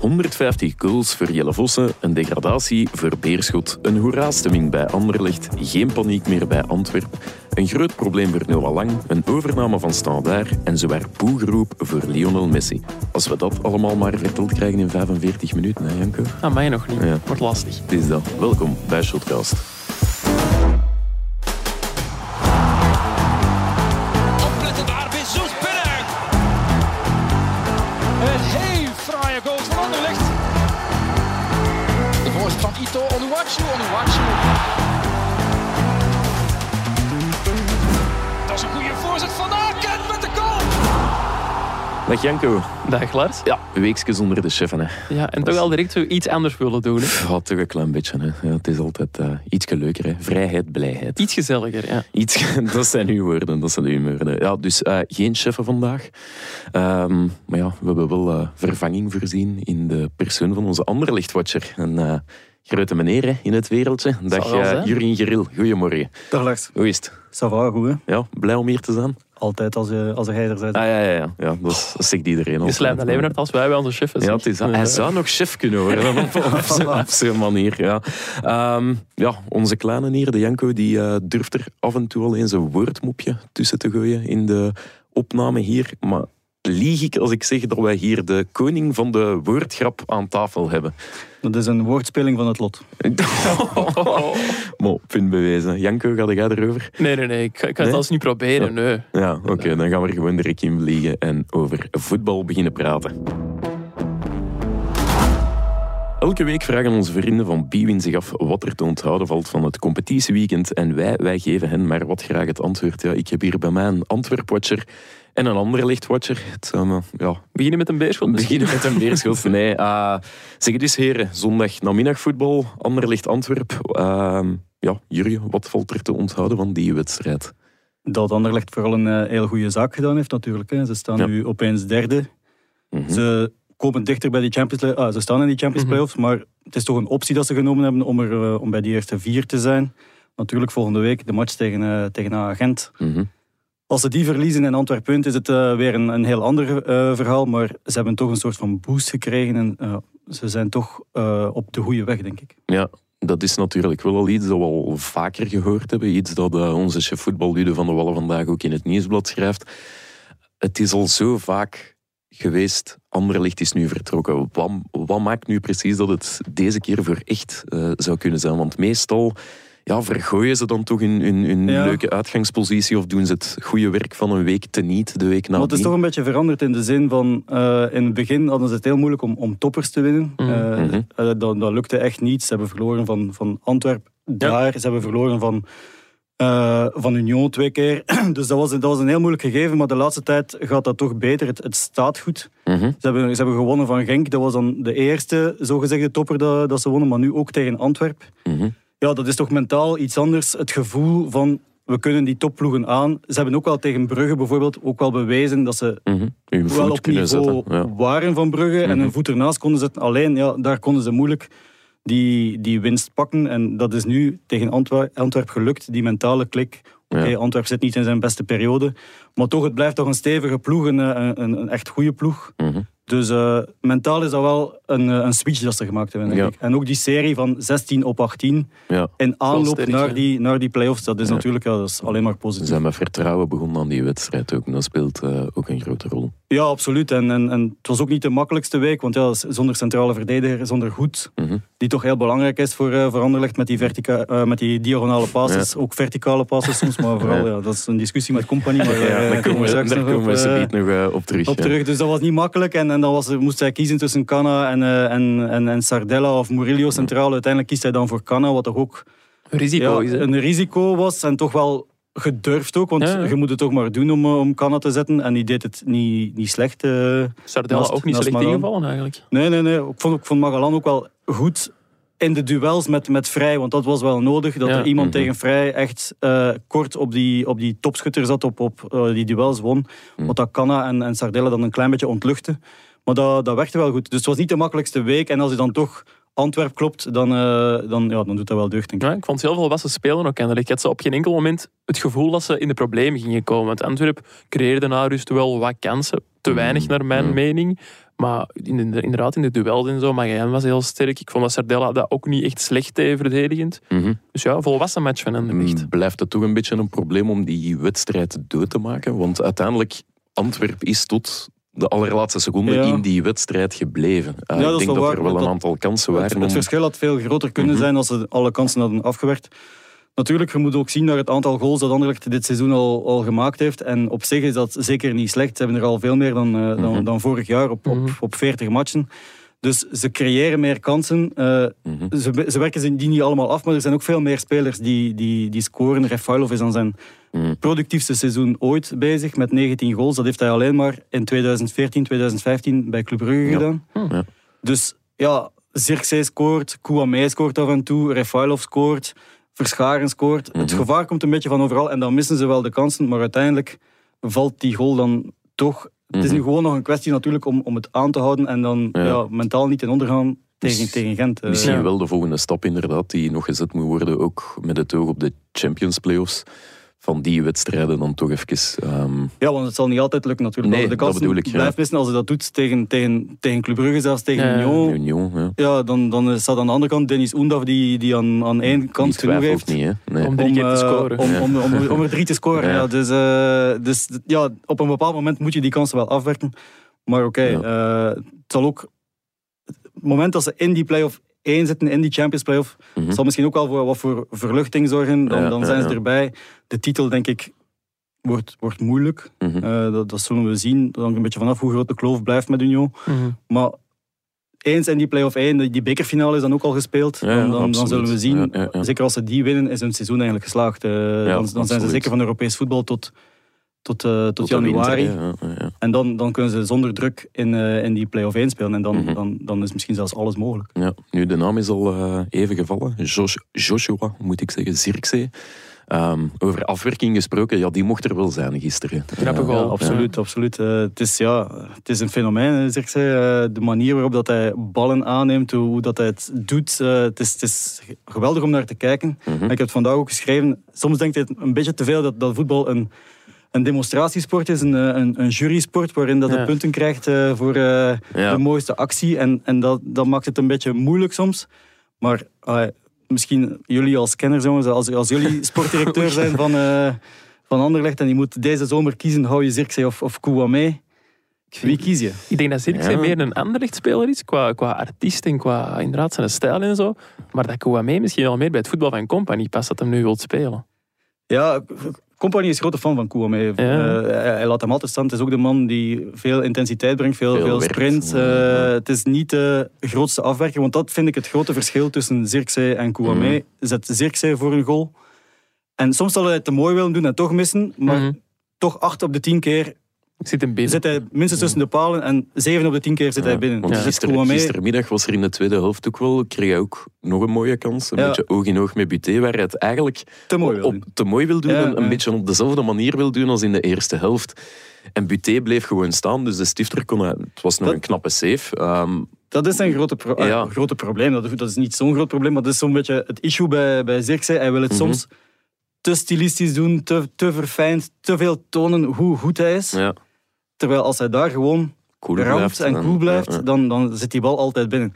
150 goals voor Jelle Vossen, een degradatie voor Beerschot, een hoera-stemming bij Anderlecht, geen paniek meer bij Antwerp, een groot probleem voor Noah Lang, een overname van Standaard en zowaar poegeroep voor Lionel Messi. Als we dat allemaal maar verteld krijgen in 45 minuten, hè Janko? Ah, mij nog niet. Ja. Wordt lastig. Het is dat. Welkom bij Shotcast. Dag Janko. Dag Lars. Ja, weekjes onder de cheffen. Hè. Ja, en toch wel direct zo iets anders willen doen. Hè. Ja, toch een klein beetje. Hè. Ja, het is altijd uh, iets leuker. Hè. Vrijheid, blijheid. Iets gezelliger, ja. Iets, dat zijn uw woorden, dat zijn uw woorden. Ja, dus uh, geen cheffen vandaag. Um, maar ja, we hebben wel uh, vervanging voorzien in de persoon van onze andere lichtwatcher. Uh, grote meneer hè, in het wereldje. Dag uh, Jurien Geril, goedemorgen. Dag Lars. Hoe is het? Ça va, goed hè? Ja, blij om hier te zijn? Altijd als, je, als hij er bent. Ah, ja, ja, ja. ja dat, is, dat zegt iedereen. Je slijmt alleen maar als wij bij onze chef Ja, het is, hij zou nog chef kunnen worden op, op, op zijn manier. Ja. Um, ja, onze kleine hier, de Janko, die uh, durft er af en toe al eens een woordmopje tussen te gooien in de opname hier. Maar lieg ik als ik zeg dat wij hier de koning van de woordgrap aan tafel hebben. Dat is een woordspeling van het lot. maar punt bewezen. Janko, ga jij erover? Nee, nee, nee. Ik ga, ik ga het als niet proberen, nee. Ja, oké. Okay, dan gaan we er gewoon direct in vliegen en over voetbal beginnen praten. Elke week vragen onze vrienden van Biwin zich af wat er te onthouden valt van het competitieweekend. En wij, wij geven hen maar wat graag het antwoord. Ja, ik heb hier bij mij een Antwerp-watcher en een andere lichtwatcher. Het, uh, ja. Beginnen met een beerschot? Beginnen met een beerschot. Nee, uh, zeg het eens heren. Zondag namiddagvoetbal, Anderlicht Antwerp. Uh, ja, Jurje, wat valt er te onthouden van die wedstrijd? Dat Anderlecht vooral een uh, heel goede zaak gedaan heeft natuurlijk. Hè. Ze staan ja. nu opeens derde. Mm -hmm. Ze komen dichter bij die Champions ah, Ze staan in die Champions mm -hmm. Playoffs, maar het is toch een optie dat ze genomen hebben om, er, uh, om bij die eerste vier te zijn. Natuurlijk volgende week de match tegen, uh, tegen Agent. Mm -hmm. Als ze die verliezen in Antwerpen is het uh, weer een, een, heel ander verhaal. Maar ze hebben toch een soort van boost gekregen. En ze zijn toch op de goede weg, denk ik. Ja, dat is natuurlijk wel al iets dat we al vaker gehoord hebben. Iets dat onze chef voetbal Lude van de Wallen vandaag ook in het nieuwsblad schrijft. Het is al zo vaak geweest. Anderlicht is nu vertrokken. Wat, wat maakt nu precies dat het deze keer voor echt zou kunnen zijn? Want meestal ja, vergooien ze dan toch hun, hun, hun ja. leuke uitgangspositie of doen ze het goede werk van een week teniet, de week na Maar het is toch een beetje veranderd in de zin van uh, in het begin hadden ze het heel moeilijk om, om toppers te winnen. Mhm. Mm -hmm. uh, dat, dat, lukte echt niet. Ze hebben verloren van, van Antwerpen daar, ja. ze hebben verloren van, uh, van Union twee keer. dus dat was, dat was een heel moeilijk gegeven, maar de laatste tijd gaat dat toch beter. Het, het staat goed. Mm -hmm. ze, hebben, ze hebben gewonnen van Genk, dat was dan de eerste zogezegde topper dat, dat ze wonnen, maar nu ook tegen Antwerpen. Mm -hmm ja, dat is toch mentaal iets anders. Het gevoel van we kunnen die topploegen aan. Ze hebben ook wel tegen Brugge bijvoorbeeld ook wel bewezen dat ze mm -hmm. wel op niveau zetten, ja. waren van Brugge en hun voet ernaast konden zetten. Alleen ja, daar konden ze moeilijk die, die winst pakken. En dat is nu tegen Antwerp, Antwerp gelukt, die mentale klik. Oké, okay. Antwerp zit niet in zijn beste periode. Maar toch, het blijft toch een stevige ploeg, een, een, een echt goede ploeg. Mm -hmm. Dus uh, mentaal is dat wel een, een switch dat ze gemaakt hebben. Denk ja. ik. En ook die serie van 16 op 18 ja. in aanloop sterk, naar, die, naar die play-offs, dat is ja. natuurlijk ja, dat is alleen maar positief. Ze zijn met vertrouwen begonnen aan die wedstrijd ook. Dat speelt uh, ook een grote rol. Ja, absoluut. En, en, en het was ook niet de makkelijkste week, want ja, zonder centrale verdediger, zonder goed, mm -hmm. die toch heel belangrijk is voor, uh, voor Anderlecht met die, vertica uh, met die diagonale passes. Ook verticale passes soms, maar vooral, ja. dat is een discussie met Company. Maar, daar komen we straks nog op, nog op terug. Op terug. Dus dat was niet makkelijk en, en dan was, moest hij kiezen tussen Canna en, uh, en, en, en Sardella of Murillo centraal. Uiteindelijk kiest hij dan voor Canna, wat toch ook een risico, ja, een risico was. En toch wel gedurfd ook, want ja. je moet het toch maar doen om, om Canna te zetten. En die deed het niet, niet slecht. Uh, Sardella naast, ook niet slecht ingevallen eigenlijk. Nee, nee, nee. Ik vond, ik vond Magalan ook wel goed in de duels met, met Vrij, want dat was wel nodig. Dat Ja. er iemand Mhm. tegen Vrij echt eh, kort op die, op die topschutter zat, op, op eh, die duels won. Mhm. Wat dat Canna en, en Sardella dan een klein beetje ontluchtte. Maar dat, dat werkte wel goed. Dus het was niet de makkelijkste week. En als je dan toch Antwerp klopt, dan, eh, dan, ja, dan doet dat wel deugd, denk ik. Ja, ik vond heel veel wassen spelen ook kennelijk. Ik had ze op geen enkel moment het gevoel dat ze in de problemen gingen komen. Want Antwerp creëerde na rust wel wat kansen. Te weinig naar mijn Mhm. mening. Maar in de, inderdaad, in de duels en zo, Magajan was heel sterk. Ik vond dat Sardella dat ook niet echt slecht deed verdedigend. Mhm. Dus ja, volwassen match van Anderlecht. Mm, Blijft het toch een beetje een probleem om die wedstrijd dood te maken? Want uiteindelijk, Antwerp is tot de allerlaatste seconde Ja. in die wedstrijd gebleven. Uh, Ja, dat ik is denk wel dat waar, er wel want een dat- aantal kansen Het, waren. het om- verschil had veel groter kunnen Mhm. zijn als ze alle kansen hadden afgewerkt. Natuurlijk, je moet ook zien naar het aantal goals dat Anderlecht dit seizoen al, al gemaakt heeft. En op zich is dat zeker niet slecht. Ze hebben er al veel meer dan, eh, dan, Mhm. dan vorig jaar op, op, Mhm. op 40 matchen. Dus ze creëren meer kansen. Eh, Mhm. ze, ze werken ze die niet allemaal af, maar er zijn ook veel meer spelers die, die, die scoren. Refailov is aan zijn Mhm. productiefste seizoen ooit bezig met 19 goals. Dat heeft hij alleen maar in 2014, 2015 bij Club Brugge Ja. gedaan. Ja. Dus ja, Zirkzee scoort, Kouamé scoort af en toe, Refailov scoort, Verscharen scoort. Het Mhm. gevaar komt een beetje van overal en dan missen ze wel de kansen, maar uiteindelijk valt die goal dan toch. Het is Mhm. nu gewoon nog een kwestie natuurlijk om, om het aan te houden en dan Ja. ja. mentaal niet in ondergaan tegen, tegen Gent. eh. Misschien Ja. wel de volgende stap inderdaad, die nog gezet moet worden, ook met het oog op de Champions Playoffs. Van die wedstrijden dan toch even... ehm, Ja, want het zal niet altijd lukken natuurlijk. Nee, de dat bedoel ik, ja. blijft missen als ze dat doet tegen, tegen, tegen Club Brugge, zelfs tegen Ja. Union. Union, ja. Ja, dan, dan staat aan de andere kant Dennis Oendaf die, die aan, aan één kant genoeg heeft. niet, hè. Nee. Om drie keer te eh, scoren. Om, Ja. om, om, om er drie te scoren. Ja. Ja. dus, eh, dus ja, op een bepaald moment moet je die kansen wel afwerken. Maar oké, Ja. eh, het zal ook... Het moment dat ze in die play-off één zitten, in die Champions play-off, Mhm. zal misschien ook wel voor wat voor verluchting zorgen. Dan, Ja, dan ja, zijn ze erbij. De titel, denk ik, wordt, wordt moeilijk. Mhm. Eh, dat, dat zullen we zien. Dat hangt een beetje vanaf hoe groot de kloof blijft met Union. Mhm. Maar eens in die play-off 1, die- bekerfinale is dan ook al gespeeld. Ja, ja, dan, dan, dan zullen we zien. Ja, ja, ja. Zeker als ze die winnen, is hun seizoen eigenlijk geslaagd. Eh, dan, dan zijn ze zeker van Europees voetbal tot, tot, eh, tot, Tot januari. winter, ja, ja, ja. En dan, dan kunnen ze zonder druk in, eh, in die play-off 1 spelen. En dan, Mhm. dan, dan is misschien zelfs alles mogelijk. Ja, nu de naam is al eh, even gevallen. Josh, Joshua, moet ik zeggen, Zirkzee. Ehm, over afwerking gesproken, ja, die mocht er wel zijn gisteren. Goal. Ja, absoluut. absoluut. Het, is, ja, het is een fenomeen, hè, zeg ze. Eh, de manier waarop dat hij ballen aanneemt, hoe, hoe dat hij het doet. het, is, het is geweldig om naar te kijken. mhm. Ik heb het vandaag ook geschreven. Soms denkt hij een beetje te veel dat, dat voetbal een, een demonstratiesport is, een, eh, een, een jurysport, waarin dat Ja. je punten krijgt eh, voor eh, Ja. de mooiste actie. En, en dat, dat maakt het een beetje moeilijk soms. Maar ah, misschien jullie als kenners, jongens, als, als jullie sportdirecteur zijn van, eh van Anderlecht en je moet deze zomer kiezen, hou je Zirkzee of, of Kouamé. Wie kies je? Ik denk dat Zirkzee Ja. meer een Anderlecht-speler is, qua, qua artiest en qua inderdaad zijn stijl en zo. Maar dat Kouamé misschien wel meer bij het voetbal van Company past dat hem nu wilt spelen. Ja, Company is grote fan van Kouamé. Ja. Eh, hij, hij laat hem altijd staan. Het is ook de man die veel intensiteit brengt, veel, Veel sprint. Eh, het is niet de grootste afwerking, want dat vind ik het grote verschil tussen Zirkzee en Kouamé. Mhm. Zet Zirkzee voor een goal. En soms zal hij het te mooi willen doen en toch missen, maar Mhm. toch acht op de tien keer zit hem binnen. zit hij minstens tussen de palen en zeven op de tien keer zit hij binnen. Want Dus gister, gistermiddag was er in de tweede helft ook wel, kreeg hij ook nog een mooie kans. Een Ja. beetje oog in oog met Buté, waar hij het eigenlijk te mooi wil op, doen. te mooi wil doen. Ja, en een ja. beetje op dezelfde manier wil doen als in de eerste helft. En Buté bleef gewoon staan, dus de stifter kon... hij- Het was nog Dat- een knappe save. Ehm, Dat is een grote, pro- Ja. grote probleem. Dat, dat is niet zo'n groot probleem, maar dat is zo'n beetje het issue bij, bij Zirkzee. Hij wil het Mhm. soms te stilistisch doen, te, te verfijnd, te veel tonen hoe goed hij is. ja, Terwijl als hij daar gewoon cool blijft. en cool blijft, ja. Dan, dan zit die bal altijd binnen.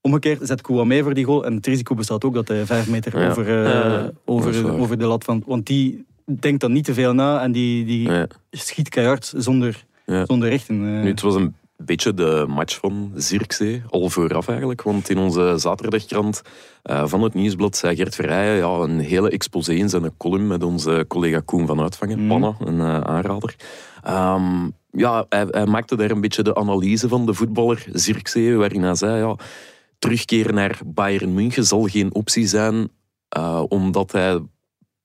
Omgekeerd zet Kouamé voor die goal en het risico bestaat ook dat hij vijf meter over, eh, over, over de lat van... Want die denkt dan niet te veel na en die, die schiet keihard zonder, zonder richten. eh. Nu, het was een beetje de match van Zirkzee, al vooraf eigenlijk. Want in onze zaterdagkrant eh, van het Nieuwsblad zei Gert Verheijen ja, een hele exposé in zijn column met onze collega Koen van Uitvangen, Mhm. Panna, een eh, aanrader. Ehm, ja, hij, hij maakte daar een beetje de analyse van de voetballer Zirkzee, waarin hij zei, ja, terugkeer naar Bayern München zal geen optie zijn, eh, omdat hij...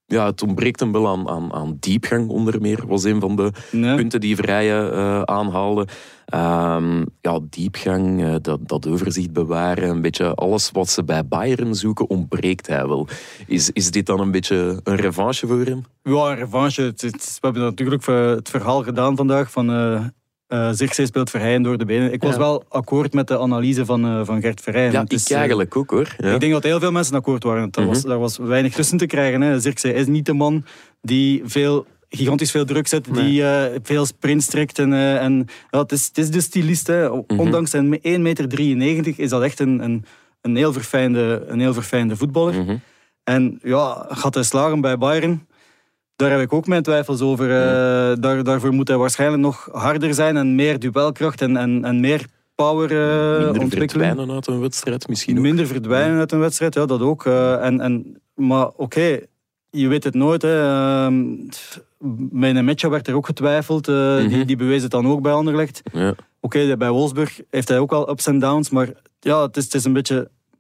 Ja, het ontbreekt hem wel aan, aan, aan diepgang, onder meer, was een van de Nee. punten die Vrijen eh aanhaalde. Ehm, ja, diepgang, eh, dat, dat overzicht bewaren, een beetje alles wat ze bij Bayern zoeken, ontbreekt hij wel. Is, is dit dan een beetje een revanche voor hem? Ja, een revanche. Het, het- we hebben natuurlijk eh, het verhaal gedaan vandaag van uh, uh, Zirkzee speelt Verheyen door de benen. Ik was Ja. wel akkoord met de analyse van, eh, van Gert Verheyen. Ja, Het ik eh, eigenlijk ook hoor. Ja. Ik denk dat heel veel mensen akkoord waren. Daar, was, Mhm. daar was weinig tussen te krijgen. Hè. Zirkzee is niet de man die veel gigantisch veel druk zet, die eh, veel sprints trekt. En, eh, en, ja, het, is, het is de stylist. Hè. Mhm. Ondanks zijn 1,93 meter is dat echt een, een, een, heel, verfijnde, een heel verfijnde voetballer. Mhm. En ja, gaat hij slagen bij Bayern? Daar heb ik ook mijn twijfels over. Eh, daar, daarvoor moet hij waarschijnlijk nog harder zijn en meer duelkracht en, en, en meer power eh, Minder ontwikkelen. verdwijnen uit een wedstrijd misschien ook. Minder verdwijnen uit een wedstrijd, ja, dat ook. Eh, en, en, maar oké, je weet het nooit. Hè. Ehm, bij match werd er ook getwijfeld. eh, Mhm. die, die bewees het dan ook bij Anderlecht. Ja. Oké, bij Wolfsburg heeft hij ook wel ups en downs. Maar ja, het is, het is, een, beetje,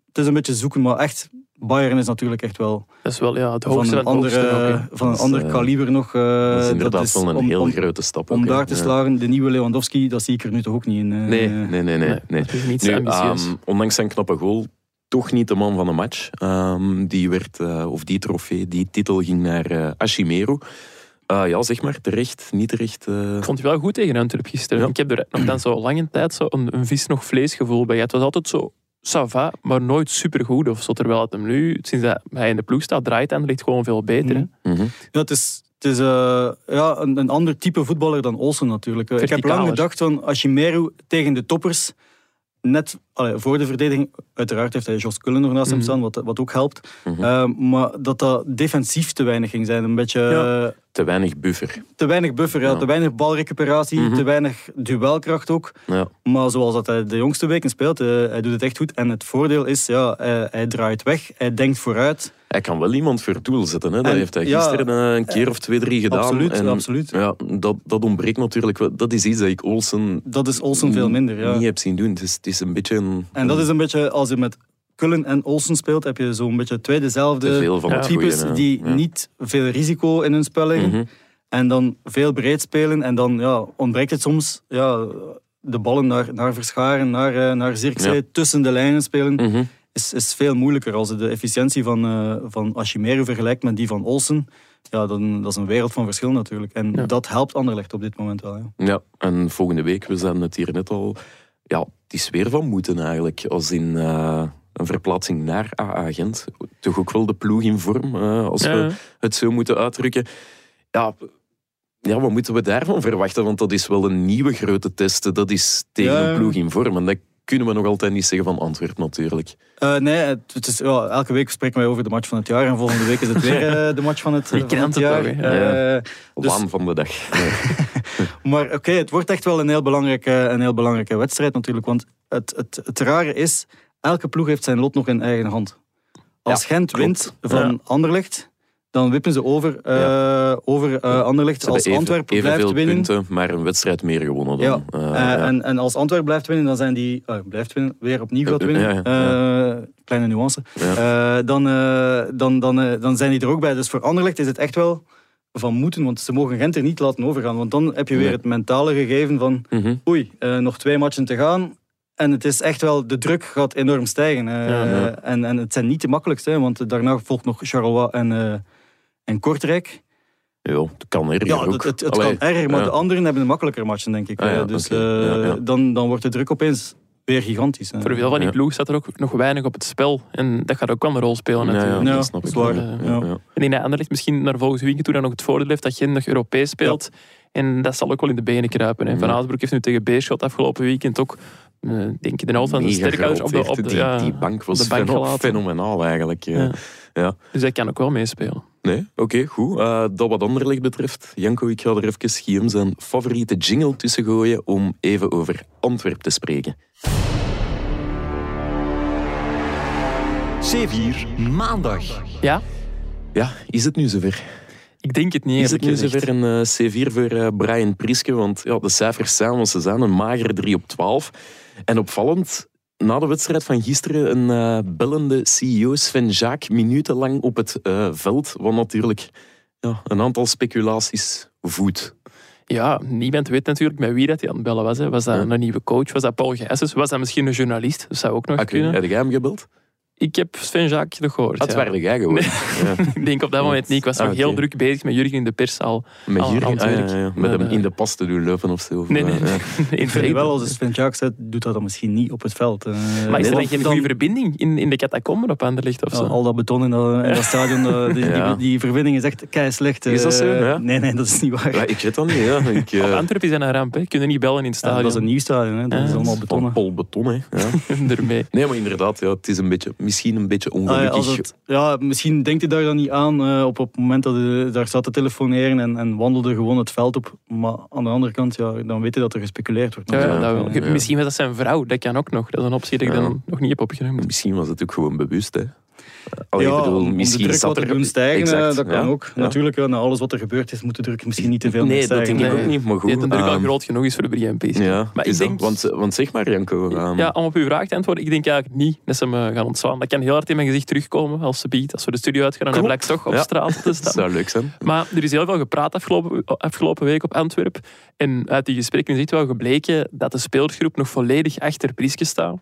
het is een beetje zoeken. Maar echt, Bayern is natuurlijk echt wel Dat is wel ja, het van hoogste een, van het andere, van een Dat is, ander eh, kaliber nog. eh, Dat is inderdaad is wel een om- heel om, grote stap. Om daar te Ja. slagen, de nieuwe Lewandowski, dat zie ik er nu toch ook niet in. eh. Nee, nee, nee. nee, niet Nu, ehm, ondanks zijn knappe goal, toch niet de man van de match. Ehm, die, werd, eh, of die trofee, die titel ging naar eh Ashimeru. Eh, ja, zeg maar, terecht, niet terecht. Ik vond hij wel goed tegen Antwerp gisteren. Ja. Ik heb er nog dan zo lange tijd zo een, een vis nog vlees gevoel bij. Het was altijd zo ça va, maar nooit supergoed of zo. Terwijl het hem nu, sinds dat hij in de ploeg staat, draait en ligt gewoon veel beter. hè. Mhm. Ja, het is, het is eh, ja, een, een ander type voetballer dan Olsen natuurlijk. Ik heb lang gedacht van Ashimeru tegen de toppers, net allee, voor de verdediging, uiteraard heeft hij Jos Kullen nog naast hem Mhm. staan, wat, wat ook helpt. Mhm. Eh, maar dat dat defensief te weinig ging zijn. Een beetje Ja. Te weinig buffer. te weinig buffer, ja, Ja. te weinig balrecuperatie, Mhm. te weinig duelkracht ook. Ja. Maar zoals dat hij de jongste weken speelt, eh, hij doet het echt goed. En het voordeel is, ja, hij, hij draait weg, hij denkt vooruit. Hij kan wel iemand voor doel zetten. Hè. Dat heeft hij gisteren eh, een keer of twee, drie gedaan. Absoluut, en, absoluut. Ja, dat, dat ontbreekt natuurlijk wel. Dat is iets dat ik Olsen Dat is Olsen veel minder. Ja. niet heb zien doen. Het is, het is een beetje een, En dat is een beetje, als je met Cullen en Olsen speelt, heb je zo'n beetje twee dezelfde types goeie, die Ja. niet veel risico in hun spel leggen. Mhm. En dan veel breed spelen. En dan ja, ontbreekt het soms ja, de ballen naar, naar Verscharen, naar, eh, naar Zirkzee, Ja. tussen de lijnen spelen. Mhm. Is, is veel moeilijker. Als je de efficiëntie van, eh van Ashimeru vergelijkt met die van Olsen, ja, dan dat is een wereld van verschil natuurlijk. En Ja. dat helpt Anderlecht op dit moment wel. Ja. Ja, en volgende week, we zeiden het hier net al, ja, het is weer van moeten eigenlijk. Als in eh, een verplaatsing naar AA Gent. Toch ook wel de ploeg in vorm, eh, als Ja, we het zo moeten uitdrukken. Ja, ja, wat moeten we daarvan verwachten? Want dat is wel een nieuwe grote test. Dat is tegen Ja. een ploeg in vorm. En dat kunnen we nog altijd niet zeggen van Antwerpen natuurlijk. Eh, nee, het, het is, ja, elke week spreken wij over de match van het jaar. En volgende week is het weer eh, de match van het, Je van kent het het jaar. hè? Eh, Dus- Waan van de dag. Ja. Maar oké, het wordt echt wel een heel, belangrijke, een heel belangrijke wedstrijd natuurlijk. Want het, het, het rare is, elke ploeg heeft zijn lot nog in eigen hand. Als Ja, Gent klopt. wint van Ja. Anderlecht, dan wippen ze over, eh, over eh, Anderlecht. Als Antwerpen even, blijft winnen... punten, maar een wedstrijd meer gewonnen dan. Ja, Eh, ja. En, en als Antwerpen blijft winnen, dan zijn die... blijft winnen, weer opnieuw gaat winnen. Ja, kleine nuance. Ja. Dan, dan, dan, dan zijn die er ook bij. Dus voor Anderlecht is het echt wel van moeten, want ze mogen Gent er niet laten overgaan. Want dan heb je weer het mentale gegeven van Mhm. oei, nog twee matchen te gaan. En het is echt wel, de druk gaat enorm stijgen. Ja, ja. En, en het zijn niet de makkelijkste, want daarna volgt nog Charleroi en, en Kortrijk. Ja, het kan erger Ja, ook. het, het, kan erger, maar ja. de anderen hebben een makkelijker matchen, denk ik. Ah, ja, Eh, dus eh, ja. Dan, dan wordt de druk opeens weer gigantisch. hè. Voor veel van die Ja. ploeg staat er ook nog weinig op het spel. En dat gaat ook wel een rol spelen Ja, natuurlijk. ja, Ja, dat snap ik zwaar. Ik denk dat Anderlecht misschien naar volgend weekend toe dan nog het voordeel heeft dat Gent nog Europees speelt. En dat zal ook wel in de benen kruipen. Hè. Van Ja. Aasbroek heeft nu tegen Beerschot afgelopen weekend ook, eh, denk ik, de helft van Mega sterkhouders op de, op de, die, die bank was de bank fenomenaal eigenlijk. Ja. Ja. Ja. Dus hij kan ook wel meespelen. Nee, oké, goed. Eh, dat wat Anderlecht betreft, Janko, ik ga er even Guillaume zijn favoriete jingle tussen gooien om even over Antwerp te spreken. C4 Maandag. Ja, Ja, is het nu zover? ik denk het niet Is het nu gezegd. zover een eh, C4 voor eh, Brian Priske? Want ja, de cijfers zijn wat ze zijn, een magere 3 op 12. En opvallend, na de wedstrijd van gisteren, een eh, bellende CEO Sven Jaak minutenlang op het eh, veld. Wat natuurlijk ja, een aantal speculaties voedt. Ja, niemand weet natuurlijk met wie dat hij aan het bellen was. Hè. Was dat Ja. een nieuwe coach? Was dat Paul Gijsens? Was dat misschien een journalist? Dat zou ook nog Oké, kunnen. heb jij hem gebeld? Ik heb Sven Jacques nog gehoord. Dat ja. waren jij gewoon. Ja. Ik denk op dat moment niet. Ik was Ah, nog heel druk bezig met Jurgen in de perszaal. Met Jurgen, ah, ja, werk. ja, ja. met hem eh, in de pas te doen lopen of zo. Nee, nee. Ik vind wel, als Sven Jaak zit, doet dat dan misschien niet op het veld. Eh, Maar is er dan geen dan- goede verbinding in, in de catacomben op Anderlecht of Ja, zo? al dat beton in dat, in dat stadion, dat- die, Ja. die, die verbinding is echt kei slecht. Is dat zo? Eh, Ja? Nee, nee, dat is niet waar. Ja, ik weet dat niet. Ja. Ik, eh, Op Antwerpen is dat een ramp. Hè. Kunnen niet bellen in het Ja, stadion. dat is een nieuw stadion, hè. dat Ja. is allemaal van betonnen. Paul Beton, hè. Nee, maar inderdaad, ja, het is een beetje, misschien een beetje Ah, ja, ongelukkig. als het, ja, misschien denkt hij daar dan niet aan eh, op, op het moment dat hij daar zat te telefoneren en, en wandelde gewoon het veld op. Maar aan de andere kant, ja, dan weet hij dat er gespeculeerd wordt. Ja, ja, Ja, dat wel. ja. Misschien was dat zijn vrouw. Dat kan ook nog. Dat is een optie die ik Ja. dan nog niet heb opgenomen. Misschien was het ook gewoon bewust. Hè. Allee, ja, ik bedoel, om- om misschien de druk wat te er doen stijgen, eh, Exact, dat kan ja. ook. Ja. Natuurlijk, ja, na alles wat er gebeurd is, moet de druk misschien niet te veel meer Nee, dat stijgen. denk ik Nee. ook niet. Maar goed, het druk al ehm, groot genoeg is voor de Pees. Ja, maar ik dat? denk, want, want zeg maar, Janko. ehm, ja, om op uw vraag te antwoorden, ik denk eigenlijk niet dat ze me gaan ontslaan. Dat kan heel hard in mijn gezicht terugkomen als ze biedt. Als we de studio uitgaan, dan Klopt. blijkt toch op Ja. straat te dat staan. zou leuk zijn. Maar er is heel veel gepraat afgelopen, afgelopen week op Antwerp. En uit die gesprekken is echt wel gebleken dat de speelgroep nog volledig achter Prieske staat.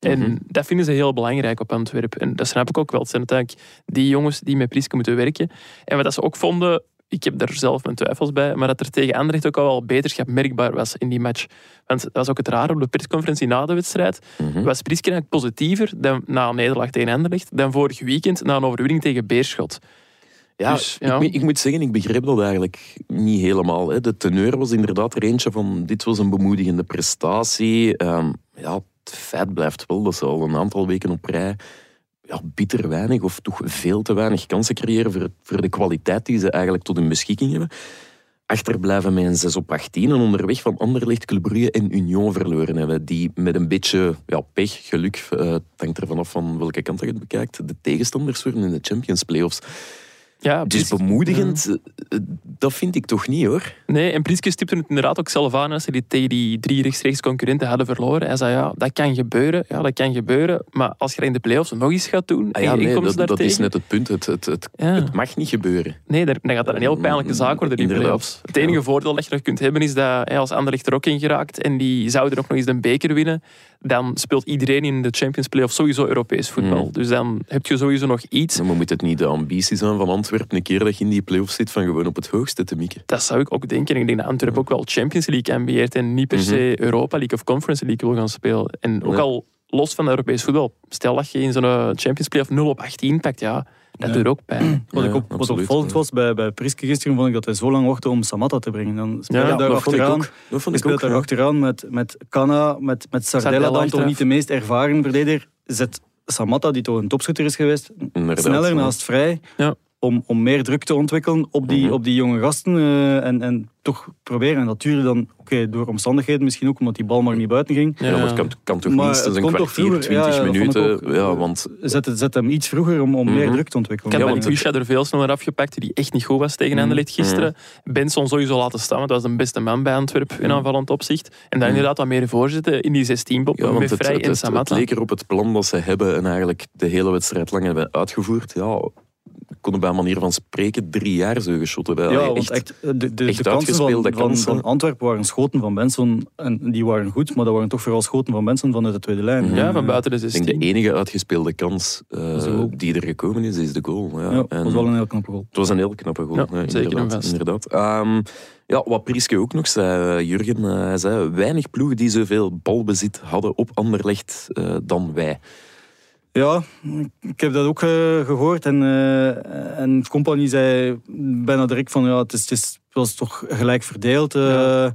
En Mhm. dat vinden ze heel belangrijk op Antwerp. En dat snap ik ook wel. Het zijn uiteindelijk die jongens die met Prieske moeten werken. En wat dat ze ook vonden, ik heb daar zelf mijn twijfels bij, maar dat er tegen Anderlecht ook al wel beterschap merkbaar was in die match. Want dat was ook het rare op de persconferentie na de wedstrijd. Mhm. Was Prieske eigenlijk positiever dan, na een nederlaag tegen Anderlecht dan vorig weekend na een overwinning tegen Beerschot. Ja, Dus, ja. Ik, ik moet zeggen, ik begreep dat eigenlijk niet helemaal. Hè. De teneur was inderdaad er eentje van dit was een bemoedigende prestatie. Ehm, ja, het feit blijft wel dat ze al een aantal weken op rij ja, bitter weinig of toch veel te weinig kansen creëren voor, voor de kwaliteit die ze eigenlijk tot hun beschikking hebben. Achterblijven met een 6 op 18 en onderweg van Anderlecht, Club Brugge en Union verloren hebben. Die met een beetje ja, pech, geluk, eh, het hangt er vanaf van welke kant je het bekijkt, de tegenstanders worden in de Champions Playoffs. Ja, Prieske- bemoedigend, eh, dat vind ik toch niet hoor. Nee, en Prieske stipte het inderdaad ook zelf aan als ze die tegen die drie rechtstreeks concurrenten hadden verloren. Hij zei, ja, dat kan gebeuren, ja, dat kan gebeuren. Maar als je dat in de play-offs nog eens gaat doen, Ah ja, nee, komt dat, dat is net het punt. Het, het, het, Ja. het mag niet gebeuren. Nee, daar- dan gaat dat een heel pijnlijke zaak worden, die play-offs. Het enige Ja. voordeel dat je nog kunt hebben is dat hè, als Anderlecht er ook in geraakt en die zouden ook nog eens de beker winnen, dan speelt iedereen in de Champions Play-offs sowieso Europees voetbal. Mm. Dus dan heb je sowieso nog iets. Maar moet het niet de ambitie zijn van Antwerpen een keer dat je in die play-offs zit van gewoon op het hoogste te mikken? Dat zou ik ook denken. Ik denk dat Antwerpen ook wel Champions League ambieert en niet per Mhm. se Europa League of Conference League wil gaan spelen. En ook Ja. al los van Europees voetbal, stel dat je in zo'n eh, Champions Play of 0 op 18 pakt, ja, dat Ja. doet ook pijn. Wat, Ja, ik op, wat opvallend ja. was bij, bij Priske gisteren, vond ik dat hij zo lang wachtte om Samatta te brengen. Dan speelt Ja, hij daar achteraan. Dat vond ik ook. daar achteraan met, met Kana, met, met Sardella, Sardella dan toch niet de meest ervaren verdediger. Zet Samatta, die toch een topschutter is geweest, Inderdaad, sneller ja. naast vrij. Ja. Om, om meer druk te ontwikkelen op die, Mhm. op die jonge gasten. eh, en, en toch proberen. En dat duurde dan, oké, door omstandigheden misschien ook, omdat die bal maar niet buiten ging. Ja, maar het kan, kan toch Maar minstens een kwartier, twintig ja, minuten. ook. Ja, want Zet, zet hem iets vroeger om, om meer Mhm. druk te ontwikkelen. Ik heb Ja, want er veel sneller afgepakt, die echt niet goed was tegen Mhm. Anderlecht gisteren. Benson sowieso laten staan, want dat was de beste man bij Antwerpen in aanvallend opzicht. En dan inderdaad wat meer voorzitten in die 16 pop ja, met Vrij het, en het, leek erop het plan dat ze hebben en eigenlijk de hele wedstrijd lang hebben uitgevoerd. Ja, konden bij manier van spreken drie jaar zo geschoten bij. Ja, want echt, de, de, de echt kansen van, kansen. van Antwerpen waren schoten van Benson. En die waren goed, maar dat waren toch vooral schoten van Benson vanuit de tweede lijn. Ja, van buiten de Ik 16. denk de enige uitgespeelde kans eh, die er gekomen is, is de goal. Ja. Ja, dat En- was wel een heel knappe goal. Het was een heel knappe goal. Ja, Ja, zeker inderdaad. inderdaad. Ehm, ja, wat Prieske ook nog zei, eh, Jurgen, eh, hij zei weinig ploegen die zoveel balbezit hadden op Anderlecht eh, dan wij. Ja, ik heb dat ook eh, gehoord. En, eh en Compagnie zei bijna direct van ja, het, is, het, is, het was toch gelijk verdeeld. eh.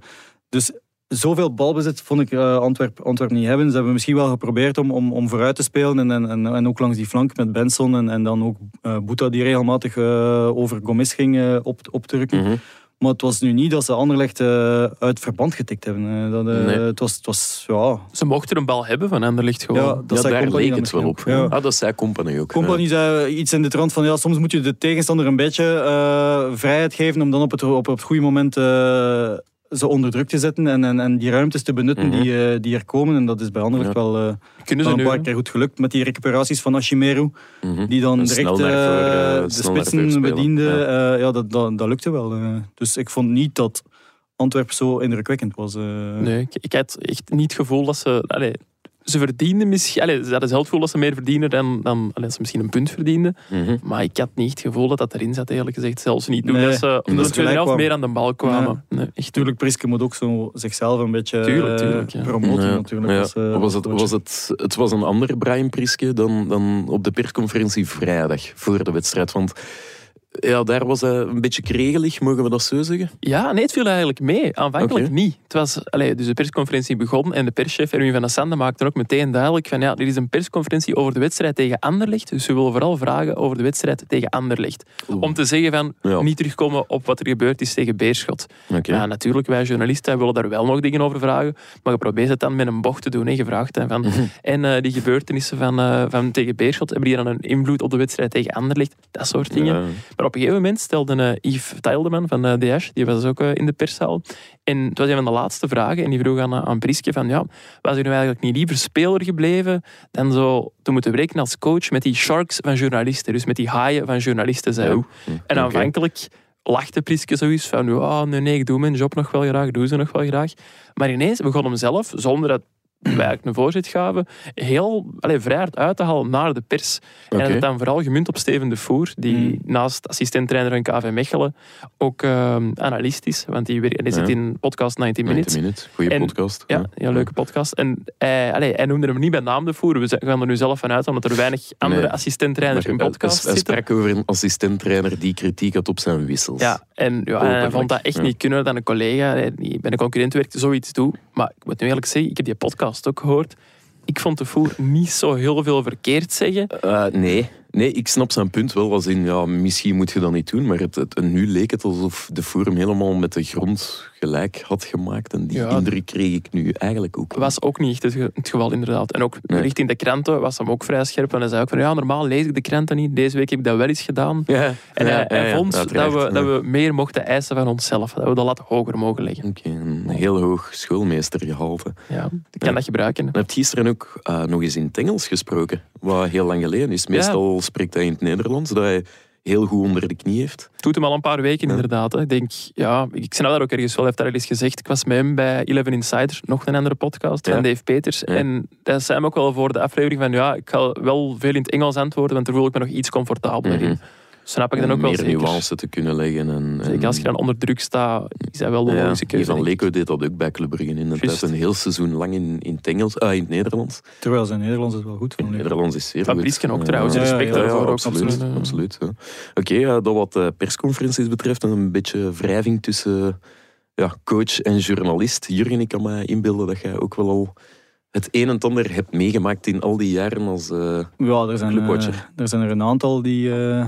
Dus zoveel balbezit vond ik eh, Antwerp, niet hebben. Ze hebben misschien wel geprobeerd om, om, om vooruit te spelen. En, en, en, en ook langs die flank met Benson. En, en dan ook Boeta die regelmatig over Gomez ging op, op te rukken. Mhm. Maar het was nu niet dat ze Anderlecht eh, uit verband getikt hebben. Eh, dat, eh, Nee. het, was, het was, ja... Ze mochten een bal hebben van Anderlecht gewoon. ja, dat ja, zei daar leek het wel op. Ja. Ah, dat zei Company ook. Company zei iets in de trant van ja, soms moet je de tegenstander een beetje eh, vrijheid geven om dan op het, op het goede moment eh, ze onder druk te zetten en, en, en die ruimtes te benutten Mhm. die, eh, die er komen. En dat is bij Anderlecht Ja. wel, eh, Kunnen ze een nu? paar keer goed gelukt met die recuperaties van Ashimeru. Mhm. die dan En direct voor, eh, de spitsen bediende. Ja. Ja, ja dat, dat, dat lukte wel. Dus ik vond niet dat Antwerpen zo indrukwekkend was. eh. Nee, ik, ik had echt niet het gevoel dat ze... Allee, Ze verdienden misschien... Allee, ze hadden zelf het gevoel dat ze meer verdienen dan, dan allee, ze misschien een punt verdienden. Mhm. Maar ik had niet het gevoel dat dat erin zat, eerlijk gezegd. Zelfs niet toen Nee, dat ze omdat ze helft kwamen. meer aan de bal kwamen. Nee, echt Tuurlijk, Priske moet ook zo zichzelf een beetje Tuurlijk, eh, tuurlijk, ja. promoten Ja, natuurlijk. ja. als, eh, was het, was het, het was een andere Brian Priske dan, dan op de persconferentie vrijdag voor de wedstrijd. Want ja, daar was hij een beetje kregelig, mogen we dat zo zeggen? Ja, nee, het viel eigenlijk mee. Aanvankelijk niet. Het was, allee, dus de persconferentie begon en de perschef Erwin van der Sande maakte ook meteen duidelijk van ja, dit is een persconferentie over de wedstrijd tegen Anderlecht. Dus we willen vooral vragen over de wedstrijd tegen Anderlecht. Om te zeggen van Ja. niet terugkomen op wat er gebeurd is tegen Beerschot. Ja, natuurlijk, wij journalisten willen daar wel nog dingen over vragen. Maar je probeert het dan met een bocht te doen. Hè. Je vraagt dan van, en eh, die gebeurtenissen van, eh, van tegen Beerschot, hebben die dan een invloed op de wedstrijd tegen Anderlecht? Dat soort dingen. Ja. Maar op een gegeven moment stelde eh, Yves Teildeman van eh DH, die was ook eh, in de perszaal. En het was een van de laatste vragen. En die vroeg aan, aan Priske van, ja, was u nu eigenlijk niet liever speler gebleven dan zo te moeten werken als coach met die sharks van journalisten. Dus met die haaien van journalisten, zei hij. En aanvankelijk lachte Priske zoiets van, ja, nee, nee, ik doe mijn job nog wel graag, doe ze nog wel graag. Maar ineens begon hem zelf, zonder dat eigenlijk een voorzet gaven, heel allee, vrij hard uit te halen naar de pers. En dat dan vooral gemunt op Steven de Voer, die Mm. naast assistent-trainer van KV Mechelen ook ehm, analist is. Want die, die zit in podcast 90 Minutes. 90 minuten. Goeie En- podcast. Ja, ja, leuke podcast. En hij, allee, hij noemde hem niet bij naam de Voer. We gaan er nu zelf van uit, omdat er weinig andere Nee. assistent-trainers in podcast hij, hij zitten. sprak over een assistent-trainer die kritiek had op zijn wissels. Ja, en ja, hij Openlijk, vond dat echt niet kunnen dat een collega eh, die bij een concurrent werkt zoiets doet. Maar ik moet nu eerlijk zeggen, ik heb die podcast ook gehoord. Ik vond de Voer niet zo heel veel verkeerd zeggen. Eh, nee. Nee, ik snap zijn punt wel. Als in, ja, misschien moet je dat niet doen. Maar het, het, nu leek het alsof de Forum helemaal met de grond gelijk had gemaakt. En die Ja. indruk kreeg ik nu eigenlijk ook. was ook niet echt het, ge- het geval, inderdaad. En ook Nee. richting de kranten was hem ook vrij scherp. En hij zei ook van, ja, normaal lees ik de kranten niet. Deze week heb ik dat wel eens gedaan. Ja, En hij, ja, hij vond dat, we, dat we meer mochten eisen van onszelf. Dat we de lat hoger mogen leggen. Oké, een heel hoog schoolmeestergehalte. Ja, ik kan dat gebruiken. Je hebt gisteren ook eh, nog eens in het Engels gesproken, wat heel lang geleden is. Meestal spreekt hij in het Nederlands, dat hij heel goed onder de knie heeft. Het doet hem al een paar weken, Ja. inderdaad. Hè. Ik denk, ja, ik snap dat ook ergens wel. Hij heeft daar al eens gezegd. Ik was met hem bij Eleven Insiders, nog een andere podcast Ja. van Dave Peters. Ja. En dat zei hem ook wel voor de aflevering van, ja, ik ga wel veel in het Engels antwoorden, want daar voel ik me nog iets comfortabeler in. Snap ik dan ook wel meer nuance te kunnen leggen. En, en- Zeker als je dan onder druk staat, is dat wel de Ja, logische keuze. van. Leco deed dat ook bij Club Brugge in tijd. Een heel seizoen lang in, in, het Engels, ah, in het Nederlands. Terwijl zijn Nederlands is wel goed. Van het Nederlands is zeer Van goed. Ook trouwens, ja, respect ja, ja, daarvoor ook, absoluut. absoluut, ja. absoluut ja. Oké, ja, dat wat eh, persconferenties betreft, een beetje wrijving tussen ja, coach en journalist. Jurgen, ik kan me inbeelden dat jij ook wel al het een en ander hebt meegemaakt in al die jaren als... eh, Ja, er zijn, Clubwatcher. eh, er zijn er een aantal die, eh,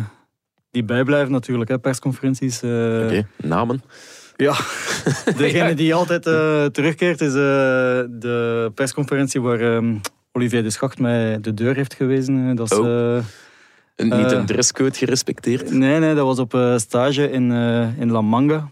die bijblijven natuurlijk, hè, persconferenties. eh. Oké, namen. Ja, degene die altijd eh, terugkeert is eh, de persconferentie waar ehm, Olivier de Schacht mij de deur heeft gewezen. Dat is, Oh. Niet een dresscode gerespecteerd. nee, nee, dat was op stage in, in La Manga.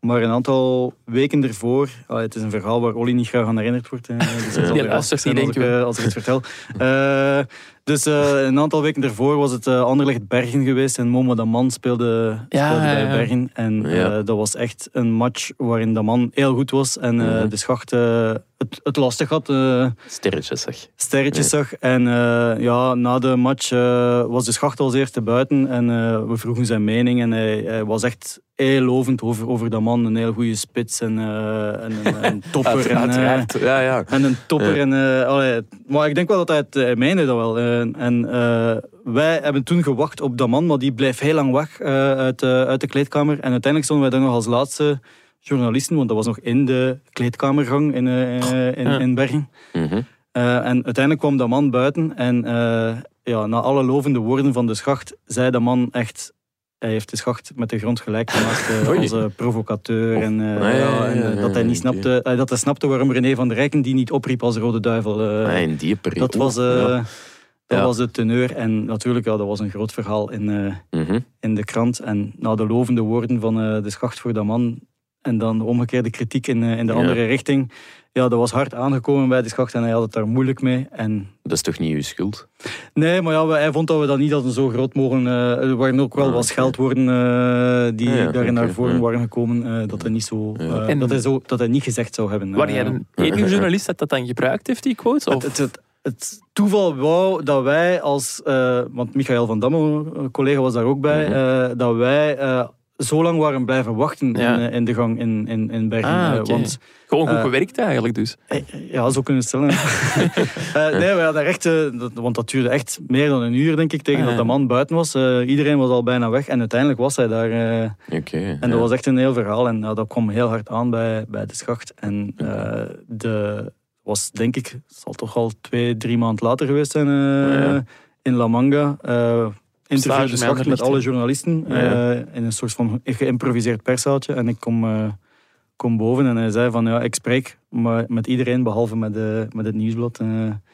Maar een aantal weken ervoor, ah, het is een verhaal waar Olly niet graag aan herinnerd wordt. dus luistert lastig zijn niet, denken we. als ik het vertel. Dus eh, een aantal weken ervoor was het eh, Anderlecht Bergen geweest en Momo Daman speelde, Ja, speelde bij ja, ja. Bergen. En eh, dat was echt een match waarin Daman heel goed was en eh, Mhm. de Schacht eh, het, het lastig had. eh, Sterretjes, zeg. sterretjes zag. En eh, ja, na de match eh, was de schacht als eerste buiten. En eh, we vroegen zijn mening. En hij, hij was echt heel lovend over, over dat man. Een heel goede spits en, eh, en een, een topper. en, ja, ja. en een topper. Ja. En, eh, allee, maar ik denk wel dat hij het hij meende dat wel. En, en eh, wij hebben toen gewacht op dat man, maar die bleef heel lang weg eh, uit, uit de kleedkamer. En uiteindelijk stonden wij daar nog als laatste journalisten, want dat was nog in de kleedkamergang in, eh, in, Bergen. Mhm. En uiteindelijk kwam dat man buiten en ja, na alle lovende woorden van de schacht, zei de man echt... Hij heeft de schacht met de grond gelijk gemaakt Oei. als provocateur. En, Ah, ja, ja, ja, en, ja, dat hij niet snapte, dat hij snapte waarom René van der Rijken die niet opriep als Rode Duivel. Ah, in die periode. dat was. Dat Ja. was de teneur. En natuurlijk, ja, dat was een groot verhaal in, eh, Mhm. in de krant. En na de lovende woorden van eh, de schacht voor dat man, en dan de omgekeerde kritiek in, eh, in de Ja. andere richting. Ja, dat was hard aangekomen bij de schacht en hij had het daar moeilijk mee. En Dat is toch niet uw schuld? Nee, maar ja, we- hij vond dat we dat niet hadden zo groot mogen. eh, er waren ook wel Ah, wat scheldwoorden eh, die Ah, ja, daarin naar voren ja. waren gekomen. eh, dat, hij niet zo, Ja. eh, En- dat, hij zo, dat hij niet gezegd zou hebben. Waar jij een enige journalist dat dat dan gebruikt heeft, die quotes? Of? het, het, het, het toeval wou dat wij als... eh, want Michael van Damme, een collega, was daar ook bij. Mhm. eh, dat wij eh, zo lang waren blijven wachten Ja. in, eh, in de gang in, in, in Bergen. Ah, eh, want Gewoon goed eh, gewerkt eigenlijk dus. Eh, Ja, zo kunnen we stellen. Eh, nee, we hadden echt, eh, dat- want dat duurde echt meer dan een uur, denk ik, tegen Ah, dat de man buiten was. Eh, iedereen was al bijna weg en uiteindelijk was hij daar. eh, Oké. en dat was echt een heel verhaal en dat kwam heel hard aan bij, bij de schacht. En eh, de was, denk ik, zal toch al twee, drie maanden later geweest zijn eh, Ja. in La Manga. eh interview de met alle journalisten eh, in een soort van geïmproviseerd perszaaltje. En ik kom, kom boven en hij zei van ja, ik spreek maar met iedereen behalve met, de, met het nieuwsblad. eh.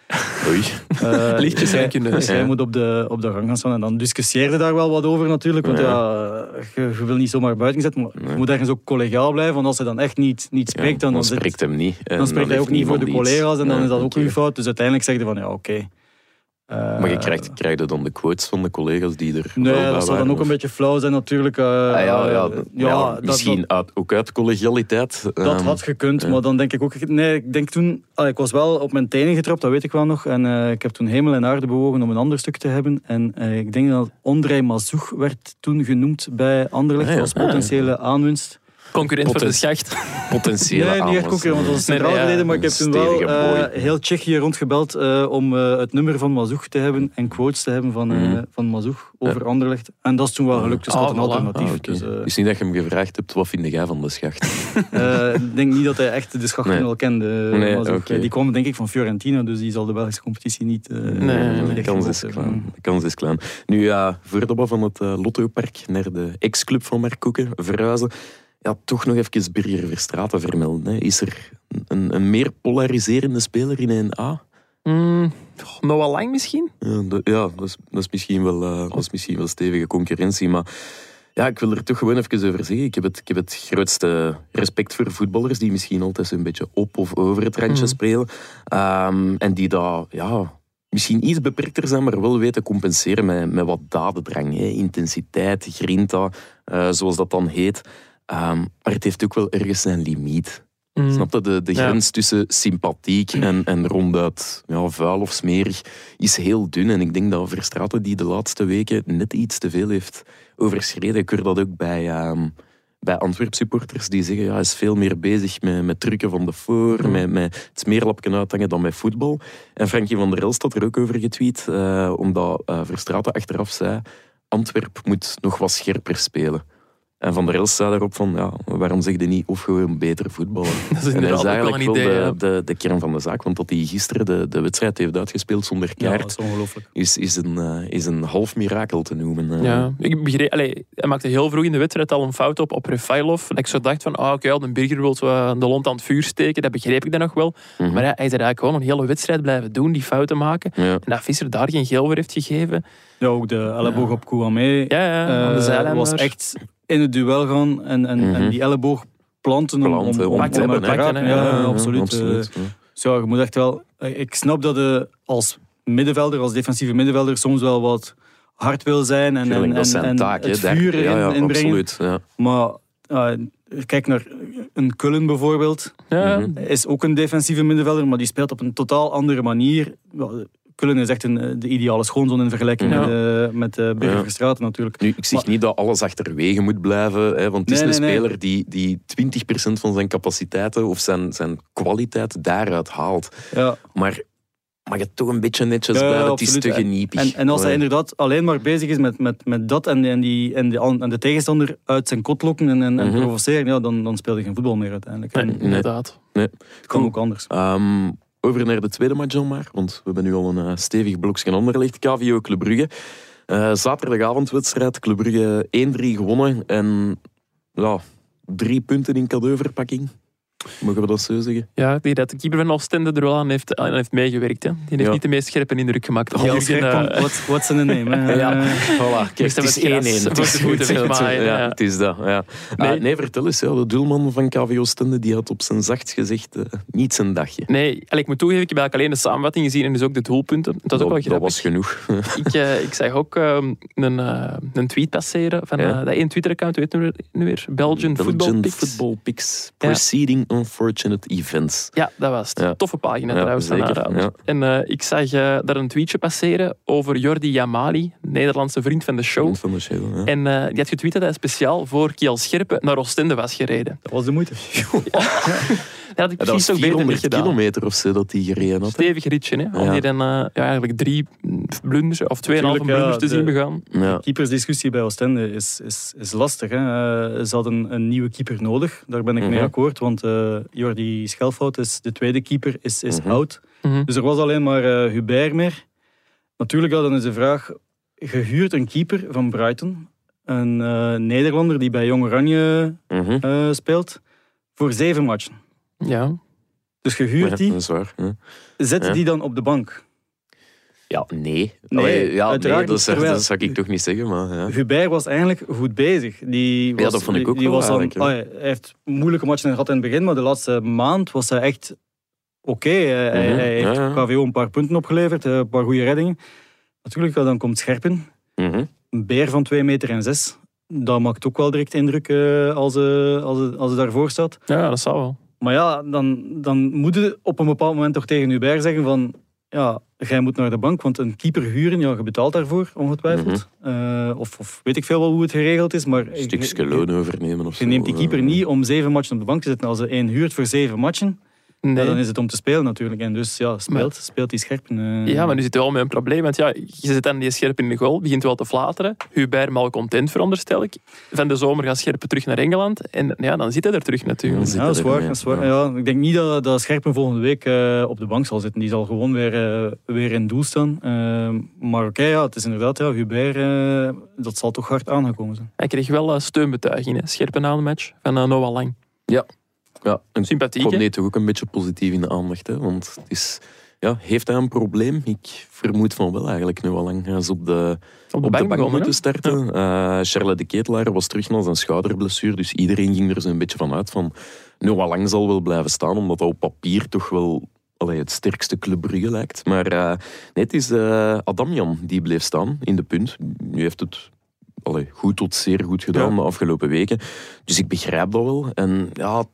Oei. Eh, Lichtjes kunnen. dus moet op de, op de gang gaan staan. En dan discussieerde daar wel wat over natuurlijk. Want Ja. ja, je, je wil niet zomaar buiten zetten. Maar je moet ergens ook collegaal blijven. Want als hij dan echt niet, niet Ja, spreekt, dan, dan dan, zit- spreekt hem niet. En dan spreekt hij ook niet voor de collega's. En dan is dat ook uw fout. Dus uiteindelijk zeg je van ja, oké. Eh, Maar je krijgt, krijg je dan de quotes van de collega's die er Nee, dat zal dan waren, ook een beetje flauw zijn natuurlijk. eh, Ah, ja, ja, ja, ja, dat- misschien dat- uit, ook uit collegialiteit. Dat ehm, had gekund, maar dan denk ik ook... Nee, ik denk toen... ah, ik was wel op mijn tenen getrapt, dat weet ik wel nog. En eh, ik heb toen hemel en aarde bewogen om een ander stuk te hebben. En eh, ik denk dat Ondrej Mazoug werd toen genoemd bij Anderlecht Ah, als potentiële aanwinst. Concurrent voor de schacht. potentiële Nee, niet echt concurrent, want dat centraal nee, ja, verleden. Maar ik heb toen wel eh, heel Tsjechië rondgebeld eh, om eh, het nummer van Mazoug te hebben en quotes te hebben van, eh Mhm. van Mazoug over Anderlecht. En dat is toen wel gelukt, dus had Ah, een alternatief. Ah, dus, niet dat je hem gevraagd hebt, wat vind jij van de schacht? Eh, ik denk niet dat hij echt de schachten Nee. al kende. Nee. Die kwam denk ik van Fiorentina, dus die zal de Belgische competitie niet... eh, nee, de kans is klein. De kans is klein. Nu ja, voordat we van het uh, Lottopark naar de ex-club van Mark Koeken verhuizen, ja, toch nog even Birger Verstraeten vermelden. Hè. Is er een, een meer polariserende speler in 1A? Mm, goh, nog wel lang misschien? Ja, dat, ja, dat, is, dat, is misschien wel, dat is misschien wel stevige concurrentie, maar ja, ik wil er toch gewoon even over zeggen. Ik heb het, ik heb het grootste respect voor voetballers die misschien altijd zo'n beetje op of over het randje Mhm. spelen. Ehm, en die dat, ja, misschien iets beperkter zijn, maar wel weten compenseren met, met wat dadendrang. Hè. Intensiteit, grinta, eh, zoals dat dan heet. Ehm, maar het heeft ook wel ergens zijn limiet. Mm. Snap je? De, de Ja. grens tussen sympathiek en, en ronduit ja, vuil of smerig is heel dun. En ik denk dat Verstraeten die de laatste weken net iets te veel heeft overschreden. Ik hoor dat ook bij, ehm bij Antwerp supporters die zeggen ja, hij is veel meer bezig met, met drukken van de voor, Mhm. met, met het smeerlapje uithangen dan met voetbal. En Frankie van der Elst had er ook over getweet, eh, omdat eh Verstraeten achteraf zei Antwerp moet nog wat scherper spelen. En Van der Elst zei daarop van, ja, waarom zeg je niet of gewoon beter voetballen? Dat is En dat inderdaad is ook wel een eigenlijk wel idee. de, de, de kern van de zaak. Want dat hij gisteren de, de wedstrijd heeft uitgespeeld zonder Ja, dat kaart, is is, is, een, eh, is een half mirakel te noemen. eh. Ja, ik begreep, allee, hij maakte heel vroeg in de wedstrijd al een fout op op Refailov. Dat ik zo dacht van, ah, oké, de Birger wil zo eh, de lont aan het vuur steken. Dat begreep ik dan nog wel. Mhm. Maar ja, hij is er eigenlijk gewoon een hele wedstrijd blijven doen, die fouten maken. Ja. En dat Visser daar geen geel voor heeft gegeven. Ja, ook de elleboog op Kouamé Ja, ja, aan de zijlijn was echt in het duel gaan en, en, Mhm. en die elleboog planten om, Plant, om, om, om om te raken. Ja, Ja, absoluut. absoluut, Eh, ja. Zo, je moet echt wel... eh, Ik snap dat je als middenvelder, als defensieve middenvelder, soms wel wat hard wil zijn en, en, en, taak. het vuur ja, ja, in, inbrengen. absoluut. Ja. Maar eh, kijk naar een Kullen bijvoorbeeld. Ja, Mhm. Is ook een defensieve middenvelder, maar die speelt op een totaal andere manier. Kullen is echt een, eh, de ideale schoonzoon in vergelijking Ja. met, uh, met uh, Ja. Verstraeten natuurlijk. Nu, ik zeg Maar- niet dat alles achterwege moet blijven, hè, want het is Nee, een nee, nee. speler die, die 20% van zijn capaciteiten of zijn, zijn kwaliteit daaruit haalt. Ja. Maar mag het toch een beetje netjes Ja, blijven? Het is te geniepig. En, en als hij inderdaad alleen maar bezig is met, met, met dat en, en, die, en, de, en de tegenstander uit zijn kot lokken en, en, en Mhm. provoceren, ja, dan, dan speelt hij geen voetbal meer uiteindelijk. En nee, inderdaad. het kan ook anders. Ehm, over naar de tweede match dan maar, want we hebben nu al een eh, stevig blokje Anderlecht. KVO Club Brugge. Eh, zaterdagavondwedstrijd, Club Brugge 1-3 gewonnen en ja, drie punten in cadeauverpakking. Mogen we dat zo zeggen? Ja, die dat de keeper van Oostende er wel aan heeft, aan heeft meegewerkt. Hè. Die heeft Ja. niet de meest scherpe indruk gemaakt. Jurgen, Scherpen, eh, wat- What's in the name? hè? Ja. Voilà, kijk, het is hem het 1-1. gras Het is goed. Ja, ja. het is dat. Ja. Nee. Nee, nee vertel eens. Ja, de doelman van KV Oostende die had op zijn zachtst gezegd eh, niet zijn dagje. Nee, allee, ik moet toegeven, ik heb eigenlijk alleen de samenvatting gezien en dus ook de doelpunten. Het was ook wel dat, dat was genoeg. Ik, eh, ik zag ook ehm, een, eh, een tweet passeren van Ja. dat één Twitter-account, weet je nu weer? Belgian, Football Pics. Football Pics. Proceeding Unfortunate Events. Ja, dat was het. Ja. Toffe pagina Ja, trouwens. zeker, ja. En eh, ik zag eh, daar een tweetje passeren over Jordi Yamali, Nederlandse vriend van de show. Vriend van de show. Ja. En eh, die had getweet dat hij speciaal voor Kiel Scherpen naar Oostende was gereden. Dat was de moeite. Dat had ik Ja, dat precies ook beter niet 400 gedaan. kilometer of zo dat hij gereden had. Stevig ritje, hè? Om Ja. hier dan eh, ja, eigenlijk drie blunders of tweeënhalve blunders te de- zien begaan. Ja. keepersdiscussie bij Oostende is, is, is lastig. Hè. Eh, ze hadden een nieuwe keeper nodig. Daar ben ik mee Mhm. akkoord. Want eh Jordi Schelfout is de tweede keeper, is, is Mhm. oud. Mhm. Dus er was alleen maar eh, Hubert meer. Natuurlijk, dan is de vraag... Gehuurd een keeper van Brighton. Een eh, Nederlander die bij Jong Oranje speelt. Voor zeven matchen. Ja. Dus gehuurd Ja, die, dat is waar. Ja. zet Ja. die dan op de bank. Ja, nee. Nee, Allee, ja, uiteraard nee, dat, zou- terwijl- dat zou ik toch niet zeggen, maar ja. Hubert was eigenlijk goed bezig. Die was, dat vond ik ook die wel was ja. ah, Hij heeft moeilijke matchen gehad in het begin, maar de laatste maand was hij echt oké. Hij, hij- Mhm, hij heeft ja, ja. KVO een paar punten opgeleverd, eh, een paar goede reddingen. Natuurlijk, ja, dan komt Scherpen. Mhm. Een beer van 2 meter en 6. Dat maakt ook wel direct indruk eh, als, ze als, ze- als ze daarvoor staat. ja, dat zou wel. Maar ja, dan, dan moet je op een bepaald moment toch tegen Hubert zeggen van... Ja, jij moet naar de bank, want een keeper huren, ja, je betaalt daarvoor, ongetwijfeld. Eh, of, of weet ik veel wel hoe het geregeld is, maar... Een stukje loon overnemen of Je zo. neemt die keeper Eh, niet om zeven matchen op de bank te zetten. Als je één huurt voor zeven matchen, Nee. ja, dan is het om te spelen natuurlijk. En dus ja, speelt, speelt die scherpen. eh. Ja, maar nu zit je wel met een probleem. Want ja, je zit dan die scherp in de goal, begint wel te flateren. Hubert malcontent, veronderstel ik. Van de zomer gaat scherpen terug naar Engeland. En ja, dan zit hij er terug natuurlijk. Ja, dat is waar. Dat is waar. Ja. Ja, ik denk niet dat, dat Scherpen volgende week eh, op de bank zal zitten. Die zal gewoon weer, eh, weer in doel staan. Maar oké, ja, het is inderdaad, ja, Hubert, eh, dat zal toch hard aangekomen zijn. Hij kreeg wel eh, steunbetuiging, hè. scherpe na de match, van Noah Lang. Ja, en Sympathiek, nee, toch ook een beetje positief in de aandacht. Hè? Want het is, ja, heeft hij een probleem? Ik vermoed van wel eigenlijk nu al lang. Hij is op de, Op de op bank de bank moeten starten. Eh Charlotte de Ketelaar was terug naar zijn schouderblessure. Dus iedereen ging er zo'n beetje van uit van... Noah Lang zal wel blijven staan, omdat dat op papier toch wel allee, het sterkste Club Brugge lijkt. Maar eh, nee, het is eh, Adamjan die bleef staan in de punt. Nu heeft het allee, goed tot zeer goed gedaan Ja. de afgelopen weken. Dus ik begrijp dat wel. En ja,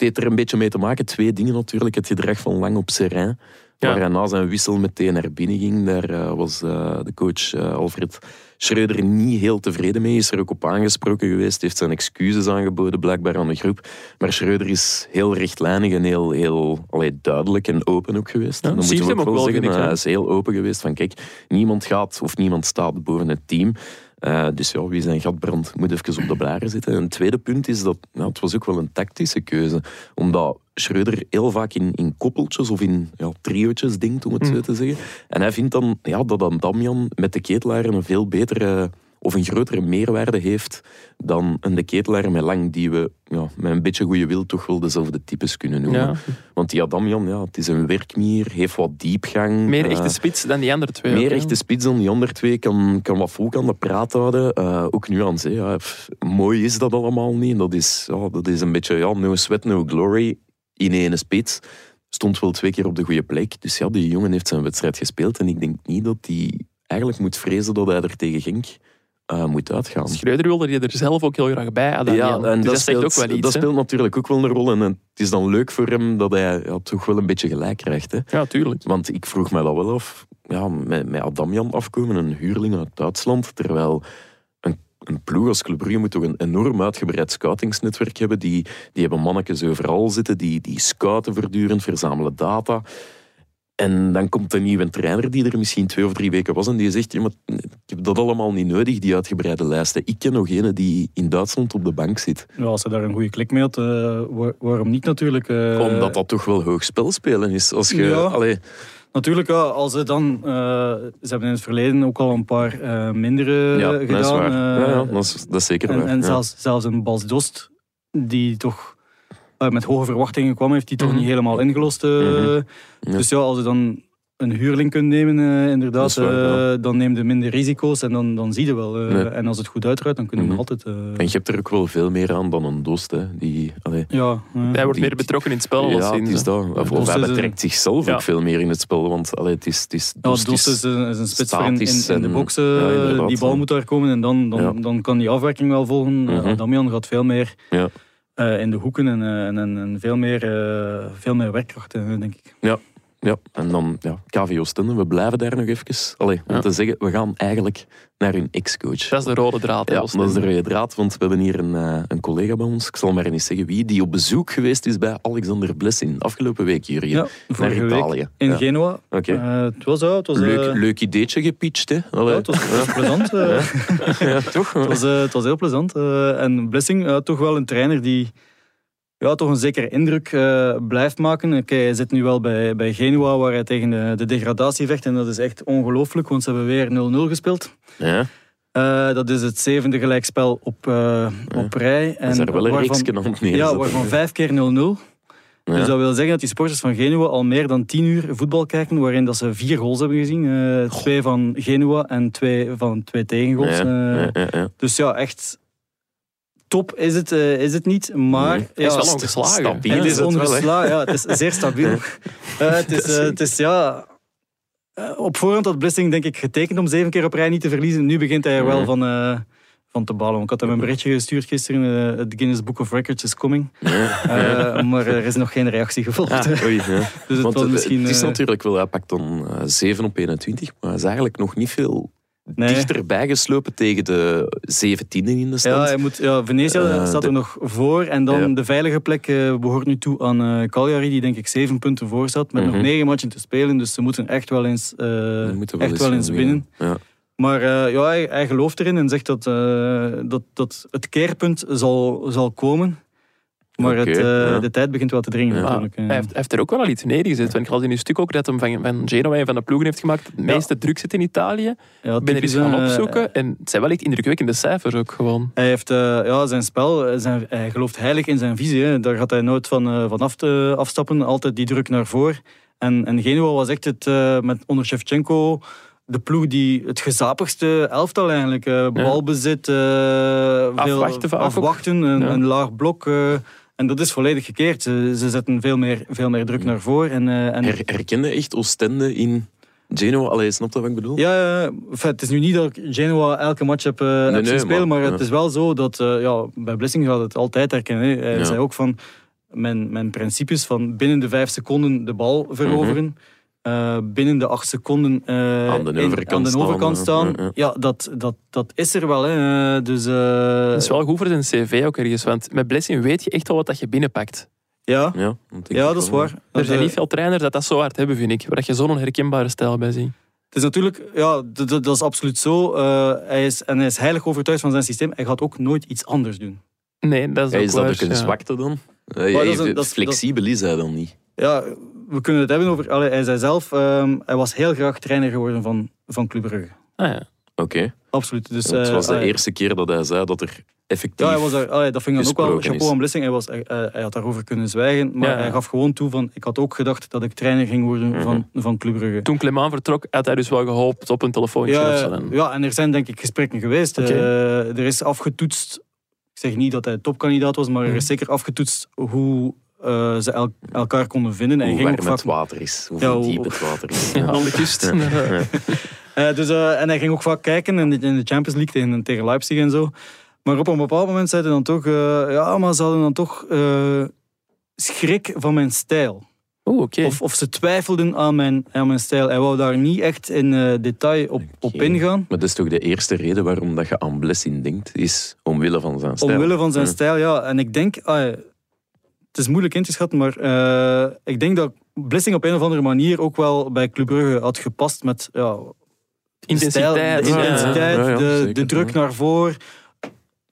heeft er een beetje mee te maken. Twee dingen natuurlijk. Het gedrag van Lang op Serrain. Ja. Waar hij na zijn wissel meteen naar binnen ging. Daar eh, was eh, de coach eh, Alfred Schreuder niet heel tevreden mee. Is er ook op aangesproken geweest. Heeft zijn excuses aangeboden blijkbaar aan de groep. Maar Schreuder is heel rechtlijnig en heel, heel allee, duidelijk en open ook geweest. Ja, En moeten we je hem ook wel, zeggen. Hij is heel open geweest van kijk, niemand gaat of niemand staat boven het team. Eh, dus ja, wie zijn gat brandt, moet even op de blaren zitten. En het tweede punt is dat nou, het was ook wel een tactische keuze. Omdat Schreuder heel vaak in, in koppeltjes of in ja, triootjes denkt, om het zo Mm. te zeggen. En hij vindt dan ja, dat dan Damian met de ketelaar een veel betere of een grotere meerwaarde heeft dan een de ketelaar met lang, die we ja, met een beetje goede wil toch wel dezelfde types kunnen noemen. Ja, Want die Adamian, ja, het is een werkmier, heeft wat diepgang. meer eh, echte spits dan die andere twee. meer echte spits dan die andere twee. Kan, kan wat volk aan de praat houden. Eh, ook nu aan zee. Ja, pff, mooi is dat allemaal niet. Dat is, ja, dat is een beetje ja, no sweat, no glory in ene spits. Stond wel twee keer op de goede plek. Dus ja, die jongen heeft zijn wedstrijd gespeeld. En ik denk niet dat hij eigenlijk moet vrezen dat hij er tegen Genk eh, moet uitgaan. Schreuder wilde die er zelf ook heel graag bij. Ja, en dus dat, speelt, ook wel iets. dat speelt natuurlijk ook wel een rol. En het is dan leuk voor hem dat hij ja, toch wel een beetje gelijk krijgt. Hè. Ja, tuurlijk. Want ik vroeg me dat wel af. Ja, met, met Adamjan afkomen, een huurling uit Duitsland. Terwijl een, een ploeg als Club Brugge moet toch een enorm uitgebreid scoutingsnetwerk hebben. Die, die hebben mannetjes overal zitten. Die, die scouten voortdurend, verzamelen data. En dan komt een nieuwe trainer die er misschien twee of drie weken was. En die zegt, ja, maar ik heb dat allemaal niet nodig, die uitgebreide lijsten. Ik ken nog een die in Duitsland op de bank zit. Ja, als ze daar een goede klik mee had, eh, waar- waarom niet natuurlijk? eh, Omdat dat toch wel hoog spelspelen is. Als je, Ja. allee, Natuurlijk, ja, als ze dan... eh, ze hebben in het verleden ook al een paar mindere ja, gedaan. dat is waar. ja, ja, dat, is, dat is zeker en waar. en zelfs, zelfs een Bas Dost, die toch eh, met hoge verwachtingen kwam, heeft hij toch Mhm. niet helemaal ingelost. eh. Mhm. Ja. Dus ja, als je dan een huurling kunt nemen, eh, inderdaad, waar, eh, dan neem je minder risico's en dan, dan zie je wel. eh, Nee. En als het goed uitdraait, dan kunnen we Mhm. altijd... eh, En je hebt er ook wel veel meer aan dan een Dost. Hè. Die, allee, ja, Hij wordt Die- meer betrokken in het spel. ja, als het is dat. Of, hij een- betrekt zichzelf Ja. ook veel meer in het spel. Want allee, het is, het is, Ja, Dost Dost is een, is een spits in, in, statisch in de en- box. ja, inderdaad, die bal moet daar komen en dan, dan, Ja. dan kan die afwerking wel volgen. Mhm. Damian gaat veel meer Ja. Eh, in de hoeken en, eh, en, en, en veel, meer, eh, veel meer werkkracht, eh, denk ik. Ja, en dan ja, KV Oostende, we blijven daar nog even. Allee, om Ja. te zeggen, we gaan eigenlijk naar hun ex-coach. Dat is de rode draad. hè, Ja, als dat is de rode draad, want we hebben hier een, eh, een collega bij ons, ik zal maar niet zeggen wie, die op bezoek geweest is bij Alexander Blessing afgelopen week hier Ja, naar Italië. in Ja. Genoa. Oké. Eh, het was, ja, het was, eh, Leuk, leuk ideetje gepitcht, hè? ja, het was, was plezant. ja, toch? Het was, eh, het was heel plezant. eh, en Blessing, eh, toch wel een trainer die ja, toch een zekere indruk eh, blijft maken. Oké, hij zit nu wel bij, bij Genua, waar hij tegen de, de degradatie vecht. En dat is echt ongelooflijk, want ze hebben weer 0-0 gespeeld. Ja, Eh, dat is het zevende gelijkspel op, eh, op rij. dat is er wel een waarvan- het Ja, waarvan vijf keer 0-0. Ja. Dus dat wil zeggen dat die supporters van Genua al meer dan tien uur voetbal kijken, waarin dat ze vier goals hebben gezien. Twee van Genua en twee van twee tegengoals. Ja, ja, ja, ja. dus ja, echt top is het, eh, is het niet. Maar ja, is wel ongeslagen. stabiel. het is is het ongeslagen. Ja, het is zeer stabiel. Eh, het, is, eh, het is ja. op voorhand had Blissing denk ik getekend om zeven keer op rij niet te verliezen. Nu begint hij er wel van, eh, van te balen. Ik had hem een berichtje gestuurd gisteren. eh, Het Guinness Book of Records is coming. Ja. Eh, maar er is nog geen reactie gevolgd. Ah, oei, ja. Dus het Want was het, misschien... het is natuurlijk wel, hij pakt dan eh, 7 op 21, maar hij is eigenlijk nog niet veel nee. dichterbij geslopen tegen de 17 in de stand. Ja, hij moet, ja, Venezia Eh, staat de- er nog voor. En dan Ja. de veilige plek eh, behoort nu toe aan eh Cagliari, die denk ik zeven punten voor staat. Met nog Mhm. negen matchen te spelen. Dus ze moeten echt wel eens, echt wel eens winnen. Ja. Maar ja, hij, hij gelooft erin en zegt dat, dat, dat het keerpunt zal, zal komen. Maar het, eh, ja. de tijd begint wel te dringen natuurlijk. eh. hij, heeft, hij heeft er ook wel al iets neergezet. Want ik las in een stuk ook dat hem van, van Genoa en van de ploegen heeft gemaakt. Het meeste druk zit in Italië. ja, Ik ben er eens gaan eh, opzoeken. En het zijn wel echt indrukwekkende cijfers ook gewoon. Hij heeft eh, ja, zijn spel, zijn, hij gelooft heilig in zijn visie. Hè. Daar gaat hij nooit van, eh, van af te, afstappen. Altijd die druk naar voren. En, en Genua was echt het, eh, met, onder Shevchenko de ploeg die het gezapigste elftal eigenlijk. eh, balbezit, eh, veel Afwachten afwachten een, Ja. een laag blok. Eh, en dat is volledig gekeerd. Ze, ze zetten veel meer, veel meer druk naar voren. En, eh, en Her, herkende echt Oostende in Genoa? Allee, snap je wat ik bedoel? Ja, ja, ja. Enfin, het is nu niet dat ik Genoa elke match heb, eh heb nee, zien spelen, maar, maar, het ja. is wel zo dat eh, ja, bij Blessing gaat het altijd herkennen. hè. Hij Ja. zei ook van mijn, mijn principes van binnen de vijf seconden de bal veroveren. Eh, binnen de acht seconden eh. Aan de in- overkant aan de staan, overkant ja. staan. Ja, ja. Ja, dat, dat, dat is er wel. Hè. Eh, Dus, eh, Dat is wel goed voor zijn cv ook ergens. Want met Blessing weet je echt wel wat dat je binnenpakt. ja, Ja, ja, dat is waar. Er Dat, zijn niet veel trainers dat dat zo hard hebben, vind ik. Waar je zo'n herkenbare stijl bij ziet. Het is natuurlijk, ja, dat, is absoluut zo. Eh, hij is, en hij is heilig overtuigd van zijn systeem. Hij gaat ook nooit iets anders doen. Nee, dat is ook is dat ook een ja. zwakte dan? Eh, dat is een- even dat is- flexibel is hij dan niet. Ja, we kunnen het hebben over... Allee, hij zei zelf, ehm, hij was heel graag trainer geworden van, van Club Brugge. Ah, ja. Oké. Absoluut. Dus, het eh, was de allee, eerste keer dat hij zei dat er effectief... Ja, hij was daar, allee, dat vind ik dan ook wel chapeau aan Blessing. Hij, was, hij, hij- hij had daarover kunnen zwijgen, maar Ja. hij gaf gewoon toe van... Ik had ook gedacht dat ik trainer ging worden Mhm. van, van Club Brugge. Toen Clement vertrok, had hij dus wel gehoopt op een telefoontje of zo. Ja, ja, en er zijn denk ik gesprekken geweest. Oké. Eh, er is afgetoetst... Ik zeg niet dat hij topkandidaat was, maar er Mhm. is zeker afgetoetst hoe eh, ze el- elkaar konden vinden. En hoe ging warm ook het vaak water is. Hoe Ja, diep het water is. Ja, aan de kust. Eh, dus, eh, en hij ging ook vaak kijken in de, in de Champions League tegen, tegen Leipzig en zo. Maar op een bepaald moment zei hij dan toch... eh, ja, maar ze hadden dan toch eh, schrik van mijn stijl. Oké. Of, of ze twijfelden aan mijn, aan mijn stijl. Hij wou daar niet echt in eh, detail op, op ingaan. Maar dat is toch de eerste reden waarom dat je aan Blessing denkt, is omwille van zijn stijl. Omwille van zijn Ja. stijl, ja. En ik denk... ah, het is moeilijk in te schatten, maar eh, ik denk dat Blessing op een of andere manier ook wel bij Club Brugge had gepast met ja, de stijl, Intensiteit. de, intensiteit, Ja, ja, de, zeker, de druk naar voren.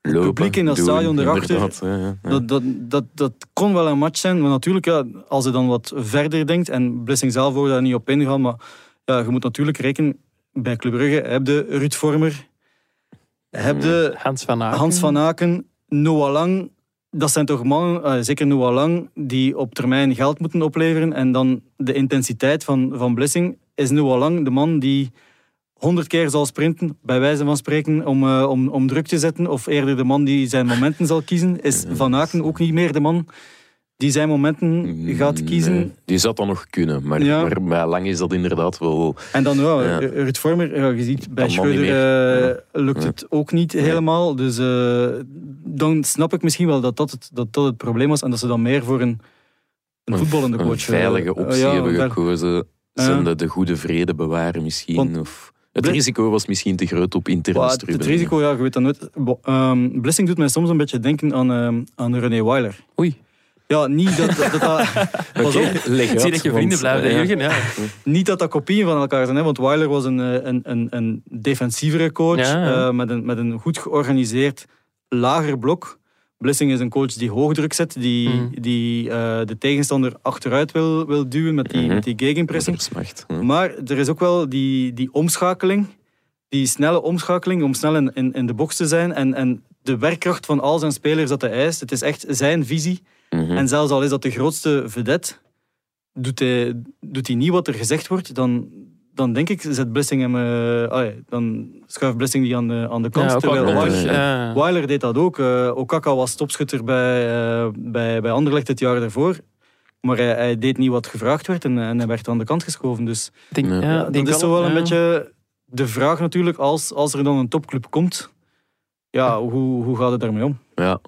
Lopen, publiek in dat stadion erachter. inderdaad, ja, ja, ja. Dat, dat, dat, dat kon wel een match zijn, maar natuurlijk, ja, als je dan wat verder denkt, en Blessing zelf wil daar niet op ingaan, maar ja, je moet natuurlijk rekenen, bij Club Brugge heb je Ruud Vormer, heb je Hans van Aken. Hans van Aken, Noah Lang, dat zijn toch mannen, eh, zeker Noah Lang, die op termijn geld moeten opleveren. En dan de intensiteit van, van Blessing is Noah Lang de man die honderd keer zal sprinten, bij wijze van spreken, om, eh, om, om druk te zetten. Of eerder de man die zijn momenten zal kiezen. Is Van Aken ook niet meer de man die zijn momenten gaat kiezen? Nee, die zou dan nog kunnen, maar, Ja. maar bij lang is dat inderdaad wel... En dan, ja, Ja. Ruud Vormer, ja, je ziet, bij Schreuder eh, lukt het ook niet helemaal. Dus eh, dan snap ik misschien wel dat dat, het, dat dat het probleem was. En dat ze dan meer voor een, een voetballende coach... Een veilige eh, optie ja, hebben gekozen. Zijn de, de goede vrede bewaren misschien. Want- of, het risico was misschien te groot op interne Maar het, risico, ja, je weet dat nooit. Ehm, Blessing doet mij soms een beetje denken aan, ehm, aan René Weiler. Oei. Ja, niet dat dat... leg Ik zie dat je want, vrienden blijven, eh, Jurgen. Ja. niet dat dat kopieën van elkaar zijn, hè, want Weiler was een, eh, een, een, een defensievere coach Ja, ja. eh, met, een, met een goed georganiseerd lager blok. Blessing is een coach die hoogdruk zet, die, Mhm. die eh, de tegenstander achteruit wil, wil duwen met die, met die gegenpressing. Maar er is ook wel die, die omschakeling, die snelle omschakeling om snel in, in, in de box te zijn en, en de werkkracht van al zijn spelers dat hij eist. Het is echt zijn visie. Mhm. En zelfs al is dat de grootste vedette, doet hij, doet hij niet wat er gezegd wordt, dan, dan denk ik, zet Blessing hem, eh, allee, dan schuift Blessing die aan de, aan de kant. Ja, terwijl. Weiler, Ja. Weiler deed dat ook. Eh, Okaka was topschutter bij, eh, bij, bij Anderlecht het jaar daarvoor. Maar hij, hij deed niet wat gevraagd werd en, en hij werd aan de kant geschoven. Dus Ik Denk, Ja. ja, ja, denk dat is toch wel een ja. beetje de vraag natuurlijk, als, als er dan een topclub komt, ja, hoe, hoe gaat het daarmee om? Ja,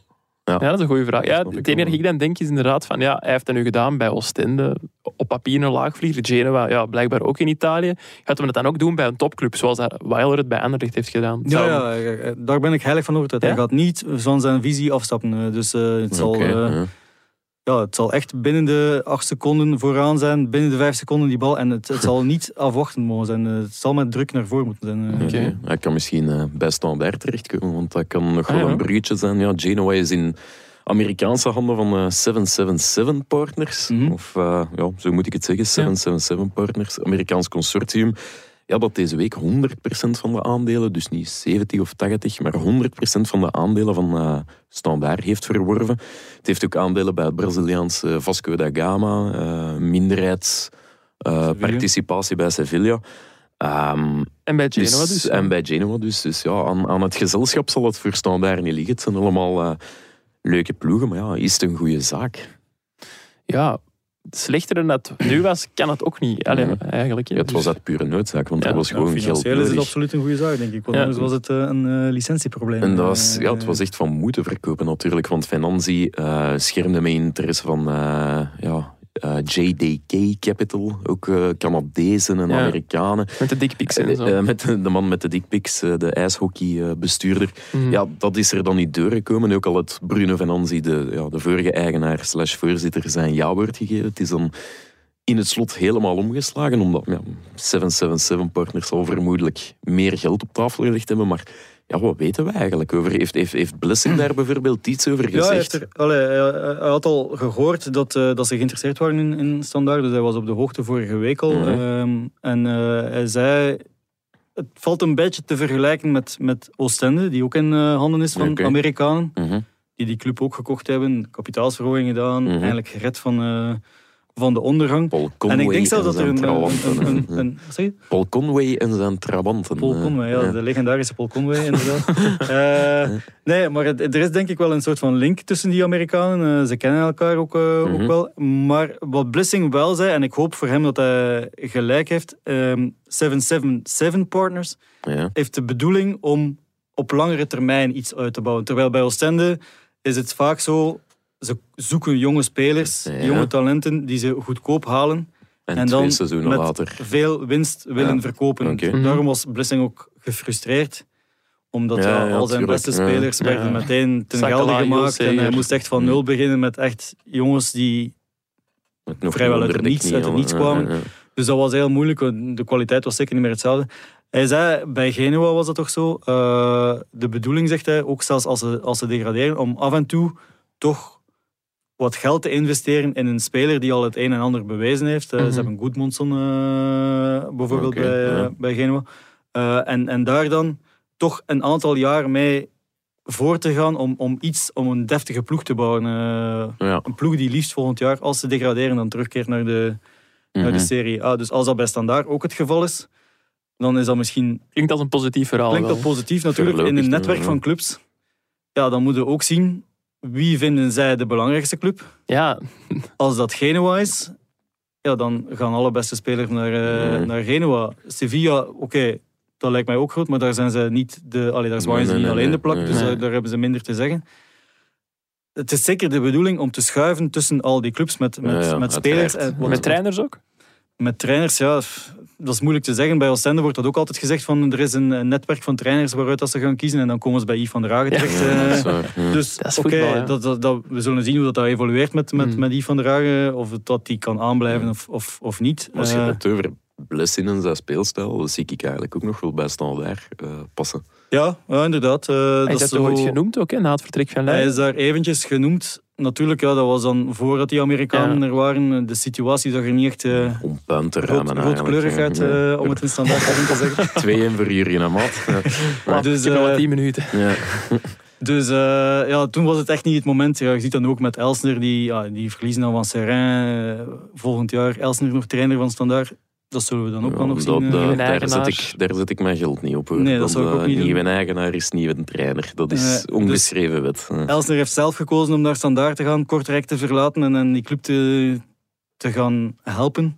Ja, dat is een goede vraag. Ja, het enige dat ik dan denk is inderdaad van, ja, hij heeft dat nu gedaan bij Oostende. Op papier een laagvlieger. Genua, ja, blijkbaar ook in Italië. Gaat hem het dan ook doen bij een topclub, zoals dat Weiler het bij Anderlecht heeft gedaan? Ja, ja, ja, daar ben ik heilig van overtuigd. Ja? Hij gaat niet van zijn visie afstappen. eh, Dus eh, het, zal, eh, ja. het zal echt binnen de acht seconden vooraan zijn, binnen de vijf seconden die bal. En het, het zal niet afwachten mogen zijn. Eh, Het zal met druk naar voren moeten zijn. eh. Oké. Oké. Hij kan misschien eh, bij Standaard terechtkomen, want dat kan nog Ah, wel ja. een bruggetje zijn. Ja, Genoa is in Amerikaanse handen van eh, 777 Partners. Mhm. Of ja, zo moet ik het zeggen, 777 Partners, Amerikaans consortium. Ja, dat deze week 100% van de aandelen, dus niet 70 of 80, maar 100% van de aandelen van eh Standaard heeft verworven. Het heeft ook aandelen bij het Braziliaanse Vasco da Gama, eh minderheidsparticipatie bij Sevilla. Ehm, En bij Genoa dus- dus. En bij Genoa dus. Dus ja, aan, aan het gezelschap zal het voor daar niet liggen. Het zijn allemaal eh, leuke ploegen, maar ja, is het een goede zaak? Ja, slechter dan dat het nu was, kan het ook niet. Allee, Nee. eigenlijk. Ja, het was Dus- uit pure noodzaak, want Ja, er was gewoon geld financieel is het nodig. absoluut een goede zaak, denk ik. Want Ja. anders was het eh, een eh, licentieprobleem. En dat was, Eh, ja, het was echt van moeten verkopen natuurlijk, want Finanzi schermde met interesse van ja, eh, JDK Capital, ook eh Canadezen en Ja. Amerikanen. Met de dickpics en zo. Eh, eh, met de, de man met de dickpics, de ijshockeybestuurder. Mhm. Ja, dat is er dan niet doorgekomen. Ook al het Bruno Venanzi, de, ja, de vorige eigenaar slash voorzitter, zijn ja-woord gegeven. Het is dan in het slot helemaal omgeslagen, omdat ja, 777 Partners zal vermoedelijk meer geld op tafel gelegd hebben. Maar ja, wat weten we eigenlijk over? Heeft, heeft, heeft Blessing daar bijvoorbeeld iets over Ja, hij, heeft gezegd? er, allee, hij, hij had al gehoord dat, eh, dat ze geïnteresseerd waren in, in Standaard. Dus hij was op de hoogte vorige week al. Mhm. Ehm, en eh, hij zei... Het valt een beetje te vergelijken met, met Oostende, die ook in eh, handen is van. Amerikanen. Mhm. Die die club ook gekocht hebben, kapitaalsverhoging gedaan, Mhm. eigenlijk gered van, van de ondergang. Paul Conway en ik denk zelfs en dat er een... een, een, een? Paul Conway en zijn trabanten. Paul Conway, ja, de legendarische Paul Conway, inderdaad. Eh, nee, maar het- er is denk ik wel een soort van link tussen die Amerikanen. Eh, ze kennen elkaar ook, eh, Mhm. ook wel. Maar wat Blissing wel zei, en ik hoop voor hem dat hij gelijk heeft, ehm 777 Partners Ja. heeft de bedoeling om op langere termijn iets uit te bouwen. Terwijl bij Oostende is het vaak zo, ze zoeken jonge spelers, Ja. jonge talenten, die ze goedkoop halen En, dan seizoenen met later. veel winst willen Ja. verkopen. Mhm. Daarom was Blessing ook gefrustreerd. Omdat Ja, ja, ja, al zijn tuurlijk. beste Ja. spelers werden Ja. meteen ten gelde gemaakt. En hij moest echt van nul beginnen met echt jongens die... Vrijwel uit het de niets- uit het al. niets kwamen. ja, ja. Dus dat was heel moeilijk. De kwaliteit was zeker niet meer hetzelfde. Hij zei, bij Genua was dat toch zo. eh, de bedoeling, zegt hij, ook zelfs als ze, als ze degraderen, om af en toe toch wat geld te investeren in een speler die al het een en ander bewezen heeft. Eh, Mhm. Ze hebben Goodmanson eh, bijvoorbeeld bij, ja. bij Genua. Eh, en, en daar dan toch een aantal jaar mee voor te gaan om, om iets, om een deftige ploeg te bouwen. Ja. Een ploeg die liefst volgend jaar, als ze degraderen, dan terugkeert naar de, naar de Mhm. Serie A. Dus als dat bij Standaard ook het geval is, dan is dat misschien Klinkt als een positief verhaal. Klinkt wel. dat positief natuurlijk. In een netwerk van clubs, ja, dan moeten we ook zien wie vinden zij de belangrijkste club. Ja, Als dat Genoa is, ja, dan gaan alle beste spelers naar, eh, Nee. naar Genoa. Sevilla, oké, dat lijkt mij ook groot, maar daar zijn ze niet de, allee, daar zwaaien Nee, ze nee, niet alleen nee. de plak, Nee. dus Nee. daar, daar hebben ze minder te zeggen. Het is zeker de bedoeling om te schuiven tussen al die clubs met, met, Ja, ja, met spelers. uiteraard. En, wat- met trainers ook. met trainers, ja, dat is moeilijk te zeggen. Bij Oostende wordt dat ook altijd gezegd van er is een, netwerk van trainers waaruit dat ze gaan kiezen en dan komen ze bij Yves van der Hagen terecht. Ja, eh. dat is waar, ja. Dus Dat is oké, voetbal, ja. dat, dat, dat- we zullen zien hoe dat, dat evolueert met, met, Mm. met Yves van der Hagen, of het, dat die kan aanblijven of, of, of niet. Als je Eh, het over Blessing en zijn speelstijl, dat zie ik eigenlijk ook nog wel bij Standaard eh passen. ja, ja, inderdaad. eh, Hij dat is dat ooit genoemd ook, hè, na het vertrek van Hij Leiden? is daar eventjes genoemd. Natuurlijk, ja, dat was dan voordat die Amerikanen Ja. er waren. De situatie zag er niet echt eh Om puin te rood, roodkleurig uit, eh, om het in standaard te zeggen. 2-1 voor Jurgen en Maat. Ja. Maar dus, ik heb nog eh, 10 minuten. Ja. Dus eh, ja, toen was het echt niet het moment. Ja, je ziet dan ook met Elsner, die, ja, die verliezen dan van Serrain. eh, volgend jaar Elsner nog trainer van Standaard. Dat zullen we dan ook wel nog dat- zien. eh. dat- Nieuwe daar, zet ik, daar zet ik mijn geld niet op. Hoor. Nee, dat zou ik ook eh, niet doen. Nieuwe eigenaar is nieuwe trainer. Dat is Eh, dus- ongeschreven wet. Elsner heeft zelf gekozen om naar Standaard te gaan, Kortrijk te verlaten en, en die club te, te gaan helpen.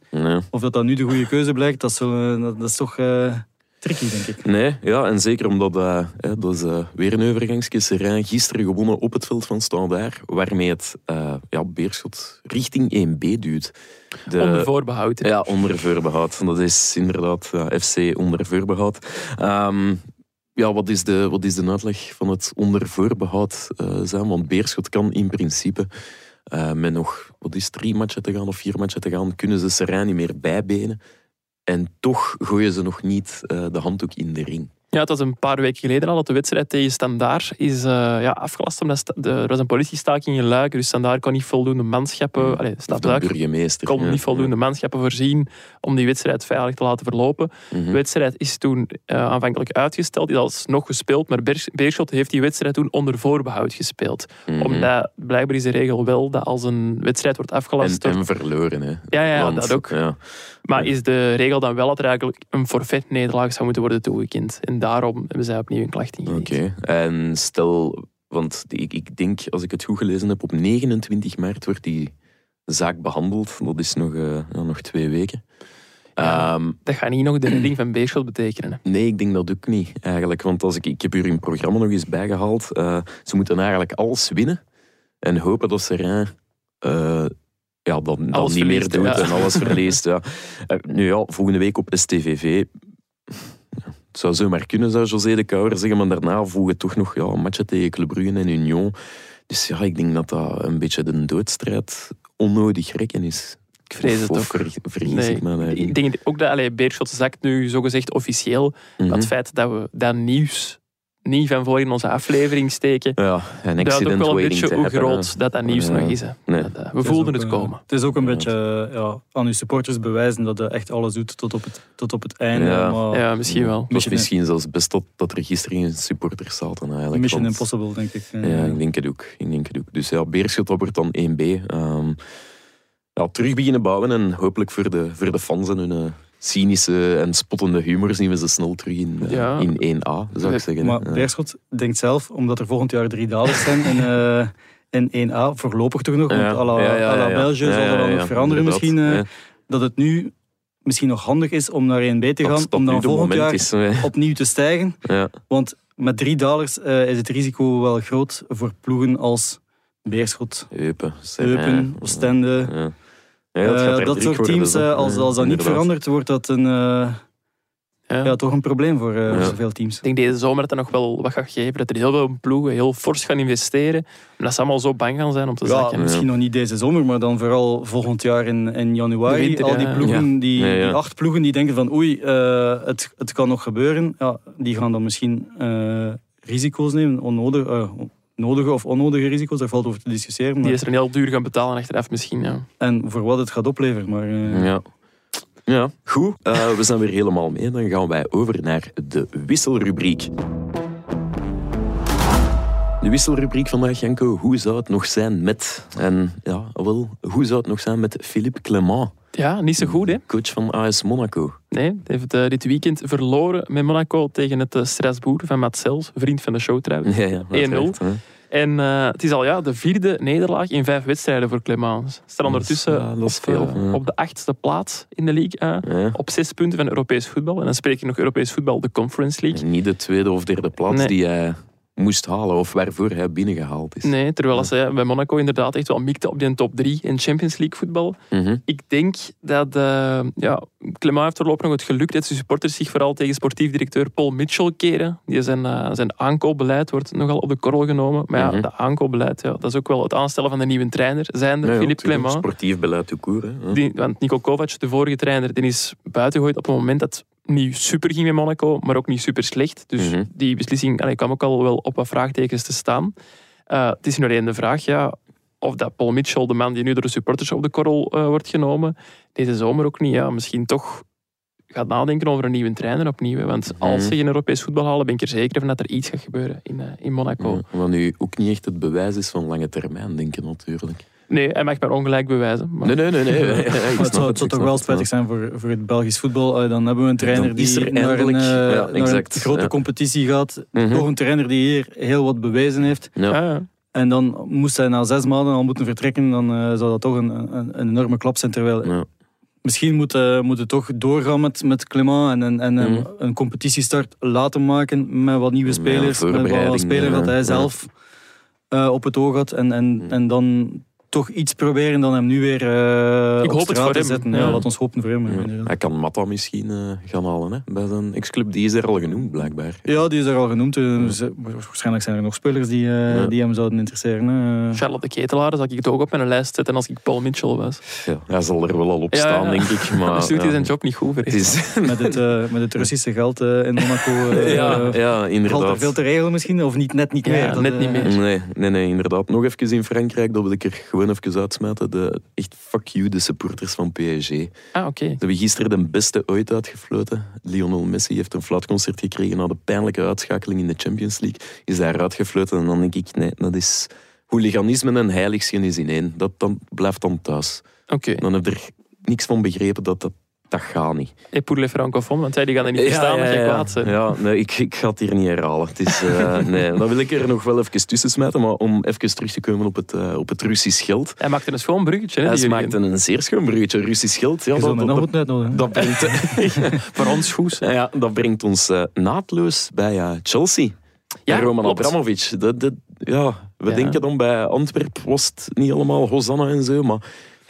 Of dat dat nu de goede keuze blijkt, dat eh, dat, dat is toch eh, tricky, denk ik. Nee, ja, en zeker omdat eh, hè, dat is eh, weer een overgangsje. Gisteren gewonnen op het veld van Standaard, waarmee het eh, ja, Beerschot richting 1B duwt. De- Onder voorbehoud. hè. Ja, onder voorbehoud. Dat is inderdaad ja, FC onder voorbehoud. Ehm, ja, wat is, de, wat is de uitleg van het onder voorbehoud eh, zijn? Want Beerschot kan in principe eh, met nog wat is, drie matchen te gaan of vier matchen te gaan, kunnen ze Serrain niet meer bijbenen. En toch gooien ze nog niet eh, de handdoek in de ring. Ja, het was een paar weken geleden al dat de wedstrijd tegen Standaard is eh, ja, afgelast. Omdat er was een politiestaking in Luik, dus Standaard kon niet voldoende manschappen... Stad de Luik burgemeester. kon ja. niet voldoende manschappen voorzien om die wedstrijd veilig te laten verlopen. Ja. Mhm. De wedstrijd is toen eh, aanvankelijk uitgesteld, is alsnog gespeeld, maar Beers- Beerschot heeft die wedstrijd toen onder voorbehoud gespeeld. Mhm. Omdat blijkbaar is de regel wel dat als een wedstrijd wordt afgelast... en verloren. Hè. Ja, ja, Want, dat ook. Maar is de regel dan wel dat er eigenlijk een forfait-nederlaag zou moeten worden toegekend. En daarom hebben zij opnieuw een klacht ingediend. Oké, en stel, want ik, ik denk, als ik het goed gelezen heb, op 29 maart wordt die zaak behandeld. Dat is nog, eh, nog twee weken. Ja. Ehm, Dat gaat niet nog de redding van Beerschot betekenen. nee, ik denk dat ook niet, eigenlijk. Want als ik, ik heb hier hun programma nog eens bijgehaald. Eh, ze moeten eigenlijk alles winnen en hopen dat Serrain eh ja, dat, dat Alles niet meer doet ja. en alles verliest. Ja. Eh, nu ja, volgende week op STVV. Het zou zomaar kunnen, zou José de Kouwer zeggen, maar daarna voegen toch nog ja, matchen tegen Club Brugge en Union. Dus ja, ik denk dat dat een beetje de doodstrijd onnodig rekken is. Ik vrees het Of- ook. Nee, ik me daarin? ik denk ook dat allee, Beerschot zakt nu zogezegd officieel. Mhm. Het feit dat we dat nieuws niet van voor in onze aflevering steken, Ja, een duidt ook wel een beetje hoe happen, groot dat, dat nieuws Ja. nog is. hè. Nee. Dat, eh, we voelden het komen. Het is ook een Ja. beetje eh, ja, aan uw supporters bewijzen dat je echt alles doet tot op het, tot op het einde. Ja. Maar Ja, misschien wel. Misschien zelfs best dat, dat er gisteren geen supporters zaten eigenlijk. Mission want- Impossible, denk ik. Eh, Ja, ik denk het ook. Ik denk het ook. Dus ja, Beerschot dat wordt dan 1B. Ehm, ja, terug beginnen bouwen en hopelijk voor de, voor de fans en hun eh, cynische en spottende humor zien we ze snel terug in, eh, Ja. in 1A, zou ik zeggen. Maar Ja. Beerschot denkt zelf, omdat er volgend jaar drie dalers zijn in, eh, in 1A, voorlopig toch nog, want à la, à. België zal dat wel nog veranderen misschien, eh, Ja. dat het nu misschien nog handig is om naar 1B te gaan, dat om dan volgend jaar is. eh, opnieuw te stijgen. ja. Want met drie dalers eh, is het risico wel groot voor ploegen als Beerschot, Eupen, Eupen, Oostende. Ja. Ja, Eh, er dat drie soort teams, eh, als, als dat niet inderdaad. verandert, wordt dat een, eh, Ja. ja, toch een probleem voor eh, Ja. zoveel teams. Ik denk deze zomer dat dat nog wel wat gaat geven. Dat er heel veel ploegen heel fors gaan investeren. En dat ze allemaal zo bang gaan zijn om te Ja, zakken. misschien nog niet deze zomer, maar dan vooral volgend jaar in, in januari. Winter, al die ja. ploegen, Die, die acht ploegen die denken van oei, eh, het, het kan nog gebeuren. Ja, die gaan dan misschien eh, risico's nemen, onnodig, eh, nodige of onnodige risico's, daar valt over te discussiëren. Die Maar, is er een heel duur gaan betalen achteraf misschien. Ja. en voor wat het gaat opleveren. Maar, eh, Ja. Ja, goed. Eh, we zijn weer helemaal mee. Dan gaan wij over naar de wisselrubriek. De wisselrubriek vandaag, Janko. Hoe zou het nog zijn met... En ja, wel, hoe zou het nog zijn met Philippe Clement, Ja, niet zo goed, hè? coach van AS Monaco? Nee, hij heeft eh, dit weekend verloren met Monaco tegen het eh, Strasbourg van Matt Sels, vriend van de show trouwens. Ja, ja, uiteraard, hè. En eh, het is al ja, de vierde nederlaag in vijf wedstrijden voor Clemens. Ze staan ondertussen ja, op, veel, ja. op de achtste plaats in de Ligue 1. Ja. Op zes punten van Europees voetbal. En dan spreek je nog Europees voetbal, de Conference League. Niet de tweede of derde plaats Nee. die hij moest halen of waarvoor hij binnengehaald is. Nee, terwijl ze bij Monaco inderdaad echt wel mikte op die top 3 in Champions League voetbal. Mhm. Ik denk dat uh, ja, Clement heeft voorlopig nog het geluk dat zijn supporters zich vooral tegen sportief directeur Paul Mitchell keren. Die zijn, uh, zijn aankoopbeleid wordt nogal op de korrel genomen. Maar ja, Mhm. dat aankoopbeleid, ja, dat is ook wel het aanstellen van een nieuwe trainer. Zijn de Philippe. Clement. Sportief beleid te koer. hè. Ja. Die, want Nico Kovac, de vorige trainer, die is buiten gegooid op het moment dat niet super ging met Monaco, maar ook niet super slecht. Dus Mhm. die beslissing allee, kwam ook al wel op wat vraagtekens te staan. Uh, het is nu alleen de vraag ja, of dat Paul Mitchell, de man die nu door de supporters op de korrel uh, wordt genomen, deze zomer ook niet, ja, misschien toch gaat nadenken over een nieuwe trainer opnieuw. Hè. Want Mhm. als ze geen Europees voetbal halen, ben ik er zeker van dat er iets gaat gebeuren in, uh, in Monaco. Ja, wat nu ook niet echt het bewijs is van lange termijn denken natuurlijk. Nee, hij mag maar ongelijk bewijzen. Maar... Nee, nee, nee. nee. Het zou, ik het zou toch wel het, spijtig zijn voor, voor het Belgisch voetbal. Dan hebben we een trainer die naar een, eh, ja, naar een exact, grote ja. competitie gaat. Mhm. Toch een trainer die hier heel wat bewezen heeft. Ja. En dan moest hij na zes maanden al moeten vertrekken. Dan eh, zou dat toch een, een, een enorme klap zijn. Terwijl Ja. misschien moet, moet het toch doorgaan met, met. En, en, en een- Mhm. een competitiestart laten maken met wat nieuwe Met spelers. Met wat spelers ja. dat hij Ja. zelf eh, op het oog had. En, en, Mhm. en dan toch iets proberen dan hem nu weer eh Ik hoop het straat voor te hem. zetten. Ja, Ja. laat ons hopen voor hem. Ja. inderdaad. Hij kan Matta misschien eh, gaan halen hè, bij zijn ex-club. Die is er al genoemd, blijkbaar. Ja, die is er al genoemd. Eh, Waarschijnlijk zijn er nog spelers die, eh, Ja. die hem zouden interesseren. hè. Charlotte Ketelaar zou ik het ook op mijn lijst zetten als ik Paul Mitchell was. Ja, hij zal er wel al op staan, ja. denk ik. Maar, dus doet hij ja, zijn job niet goed, is, Met, het, met het Russische geld eh, in Monaco eh, ja, ja, valt er inderdaad. veel te regelen misschien. Of niet, net niet Ja, meer. Dat, net niet meer. Nee, nee, nee, inderdaad. Nog even in Frankrijk, dat wil ik er gewoon even uitsmijten. De, echt fuck you, de supporters van PSG. Ze Ah, oké. hebben gisteren de beste ooit uitgefloten. Lionel Messi heeft een fluitconcert gekregen na de pijnlijke uitschakeling in de Champions League. Is daar uitgefloten en dan denk ik, nee, dat is hooliganisme en heiligschennis in één. Dat dan, blijft dan thuis. Oké. Dan heb je er niks van begrepen dat dat, dat gaat niet. Et pour les francophones, want zij die gaan er niet verstaan dat je kwaad. Ja, nee, ik, ik ga het hier niet herhalen. Het is, eh, nee, dan wil ik er nog wel even tussen smijten, maar om even terug te komen op het, eh, op het Russisch geld. Hij maakte een schoon bruggetje. Hè, Hij maakte een zeer schoon bruggetje. Russisch geld, ja, dat, mij dat, nog dat, brengt, Voor ons goed. ja, dat brengt ons eh, naadloos bij Chelsea. Ja, en Roman klopt. Abramovic. Dat, dat, ja, we Ja. denken dan bij Antwerp was het niet allemaal Hosanna en zo, maar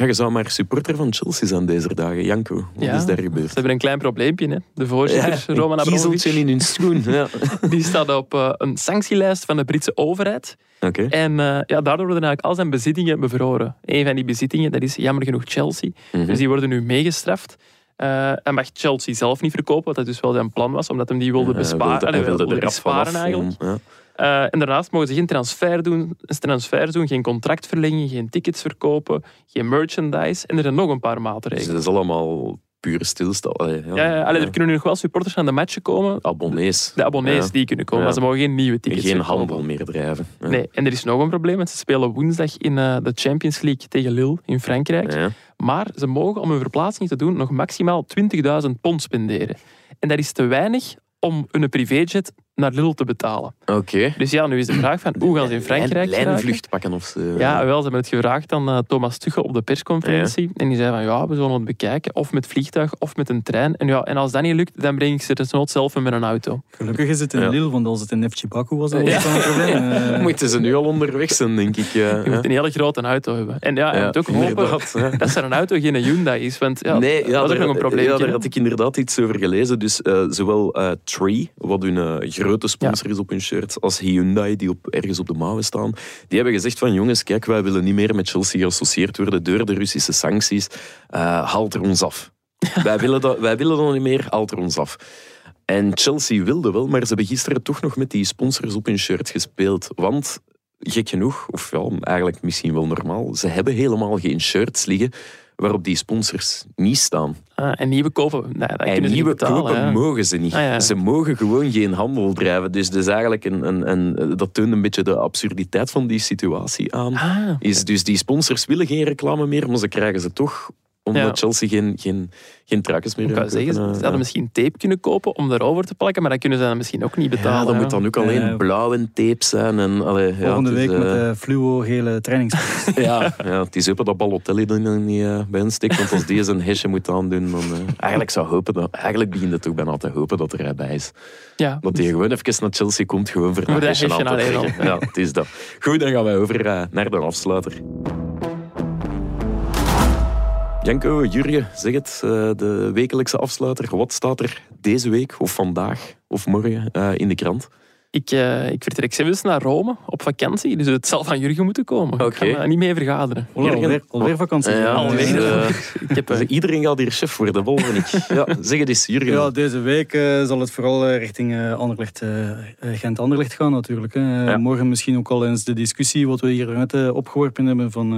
ja, je zou maar supporter van Chelsea zijn deze dagen. Janko, wat Ja. is daar Ze gebeurd? hebben een klein probleempje. Hè. De voorzitter, een Roman Abramovich, in hun schoen. Ja. die staat op eh, een sanctielijst van de Britse overheid. Oké. En eh, ja, daardoor worden eigenlijk al zijn bezittingen bevroren. Een van die bezittingen, dat is jammer genoeg Chelsea. Mhm. Dus die worden nu meegestraft. Eh hij mag Chelsea zelf niet verkopen, wat dat dus wel zijn plan was, omdat hem die wilde Hij besparen. wilde- hij wilde wilde er vanaf, besparen eigenlijk. Ja. Eh, en daarnaast mogen ze geen transfer doen, transfer doen, geen contract verlengen, geen tickets verkopen, geen merchandise. En er zijn nog een paar Dus maatregelen. dat is allemaal pure stilstand. Allee, ja, Ja, ja, allee, ja. er kunnen nu nog wel supporters aan de matchen komen. Abonnees. De abonnees die kunnen komen, maar ze mogen geen nieuwe tickets Geen verkopen. handel meer drijven. Nee, en er is nog een probleem, want ze spelen woensdag in eh, de Champions League tegen Lille in Frankrijk. Maar ze mogen om hun verplaatsing te doen nog maximaal 20.000 pond spenderen. En dat is te weinig om een privéjet naar Lille te betalen. Oké. Dus ja, nu is de vraag van hoe gaan ze in Frankrijk Lijn-? Lijnvlucht pakken of zo. Ja, wel, ze hebben het gevraagd aan eh, Thomas Tuchel op de persconferentie. En die zei van, ja, we zullen het bekijken. Of met vliegtuig, of met een trein. En, ja, en als dat niet lukt, dan breng ik ze desnoods zelf met een auto. Gelukkig is het in Ja. Lille, want als het in Baku was, dan was het wel een probleem. Eh, Moeten ze nu al onderweg zijn, denk ik. Je moet een hele grote auto hebben. En ja, je moet ook hopen dat zijn auto geen Hyundai is. Want ja, nee, dat was ook daar, nog een probleem. ja, daar had ik inderdaad iets over gelezen. Dus eh, zowel eh, Tree, wat hun eh, grote sponsor is op hun shirt, als Hyundai, die op, ergens op de mouwen staan, die hebben gezegd van jongens, kijk, wij willen niet meer met Chelsea geassocieerd worden door de Russische sancties. Haalt er ons af. wij, willen dat, wij willen dat niet meer, haalt er ons af. En Chelsea wilde wel, maar ze hebben gisteren toch nog met die sponsors op hun shirt gespeeld. Want, gek genoeg, of ja, eigenlijk misschien wel normaal, ze hebben helemaal geen shirts liggen waarop die sponsors niet staan. Ah, en nieuwe kopen, nou, dat En nieuwe niet betalen. kopen ja. mogen ze niet. Ah, ja. Ze mogen gewoon geen handel drijven. Dus, dus eigenlijk een, een, een, dat toont een beetje de absurditeit van die situatie aan. Ah, Is dus die sponsors willen geen reclame meer, maar ze krijgen ze toch omdat Ja. Chelsea geen, geen, geen truikens meer kan zeggen, ze hadden misschien tape kunnen kopen om erover te plakken, maar dat kunnen ze dan misschien ook niet betalen. Ja, dat ja. moet dan ook alleen Ja. blauwe tape zijn. En, allee, ja, Volgende is, week met eh, de fluo-gele trainings. Ja, ja, het is hopen dat Balotelli er niet eh, bij insteekt. Want als die zijn hesje moet aandoen, dan... eh, eigenlijk zou hopen dat... Eigenlijk begint het ook bijna te hopen dat er hij bij is. Ja. Dat hij gewoon even naar Chelsea komt, gewoon voor dat hesje aan te. Ja, het is dat. Goed, dan gaan wij over naar de afsluiter. Janko, Jurje, zeg het. eh, de wekelijkse afsluiter. Wat staat er deze week, of vandaag, of morgen eh, in de krant? Ik, eh, ik vertrek zelfs naar Rome op vakantie, dus het zal van Jurgen moeten komen. Oké. Ik ga me niet mee vergaderen. Jurgen. alweer, alweer vakantie. Ja, Alweer. dus, eh, Ik heb, eh, dus iedereen gaat hier chef worden, behalve ik. Ja, zeg het eens, Jurgen. Ja, deze week eh, zal het vooral richting eh, Anderlecht, Gent-Anderlecht gaan natuurlijk. Hè. Ja. Morgen misschien ook al eens de discussie wat we hier net opgeworpen hebben van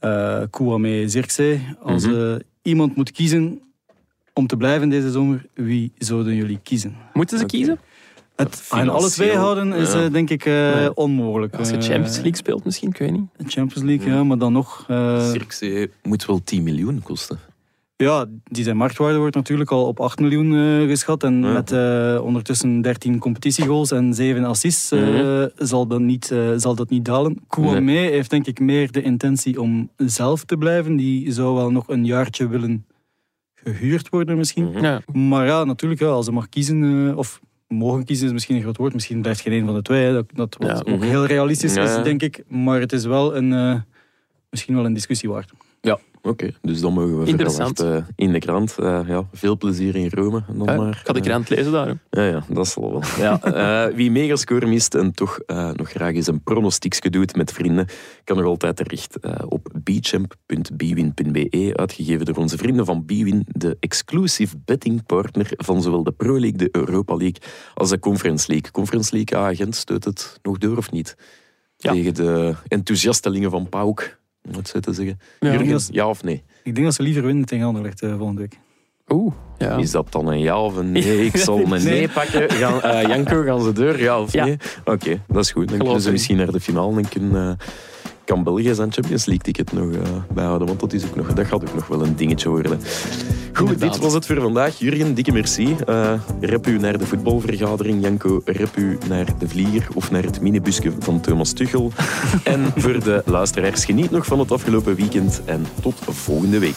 eh eh Kouame Zirkzee. Als eh, iemand moet kiezen om te blijven deze zomer, wie zouden jullie kiezen? moeten ze kiezen? Het aan alle twee houden is ja. eh, denk ik eh, onmogelijk. Als je Champions League speelt misschien, ik weet niet. Champions League, ja, maar dan nog. eh, Zirkzee moet wel 10 miljoen kosten. Ja, die zijn marktwaarde wordt natuurlijk al op 8 miljoen eh, geschat. En Ja. met eh, ondertussen 13 competitiegoals en 7 assists eh, Mhm. zal, dat niet, zal dat niet dalen. Kouame heeft denk ik meer de intentie om zelf te blijven. Die zou wel nog een jaartje willen gehuurd worden misschien. Mhm. Ja. Maar ja, natuurlijk, als ze mag kiezen, of mogen kiezen is misschien een groot woord. Misschien blijft geen een van de twee. Hè. Dat, dat wat Ja. ook Mhm. heel realistisch is, denk ik. Maar het is wel een, misschien wel een discussie waard. Oké, dus dan mogen we Interessant. verwachten in de krant. Eh, ja, veel plezier in Rome. Dan Ja, maar, ik ga de eh, krant lezen daar. Ja, ja, dat zal wel. Ja, eh, wie megascore mist en toch eh, nog graag eens een pronostiekje doet met vrienden, kan nog altijd terecht eh, op bchamp.bwin.be, uitgegeven door onze vrienden van Bwin, de exclusive betting partner van zowel de Pro League, de Europa League als de Conference League. Conference League, ah, Gent steunt het nog door of niet? Ja. Tegen de enthousiastelingen van Pauk, om het zo te zeggen. Ja. Jurgen, dat is- ja of nee? Ik denk dat ze liever winnen tegen Anderlecht eh, volgende week. Oeh, ja. Is dat dan een ja of een nee? Ik zal een nee, Nee. pakken. Gaan, eh, Janko, gaan ze deur? Ja of Ja. nee? Oké, dat is goed. Dan Geloof kunnen ze misschien naar de finale en kunnen, eh, kan België zijn Champions League ticket nog eh, bijhouden. Want dat, is ook nog, dat gaat ook nog wel een dingetje worden. Goed, Inderdaad. dit was het voor vandaag. Jurgen, dikke merci. Eh rep u naar de voetbalvergadering. Janko, rep u naar de vlieger of naar het minibusje van Thomas Tuchel. en voor de luisteraars, geniet nog van het afgelopen weekend en tot volgende week.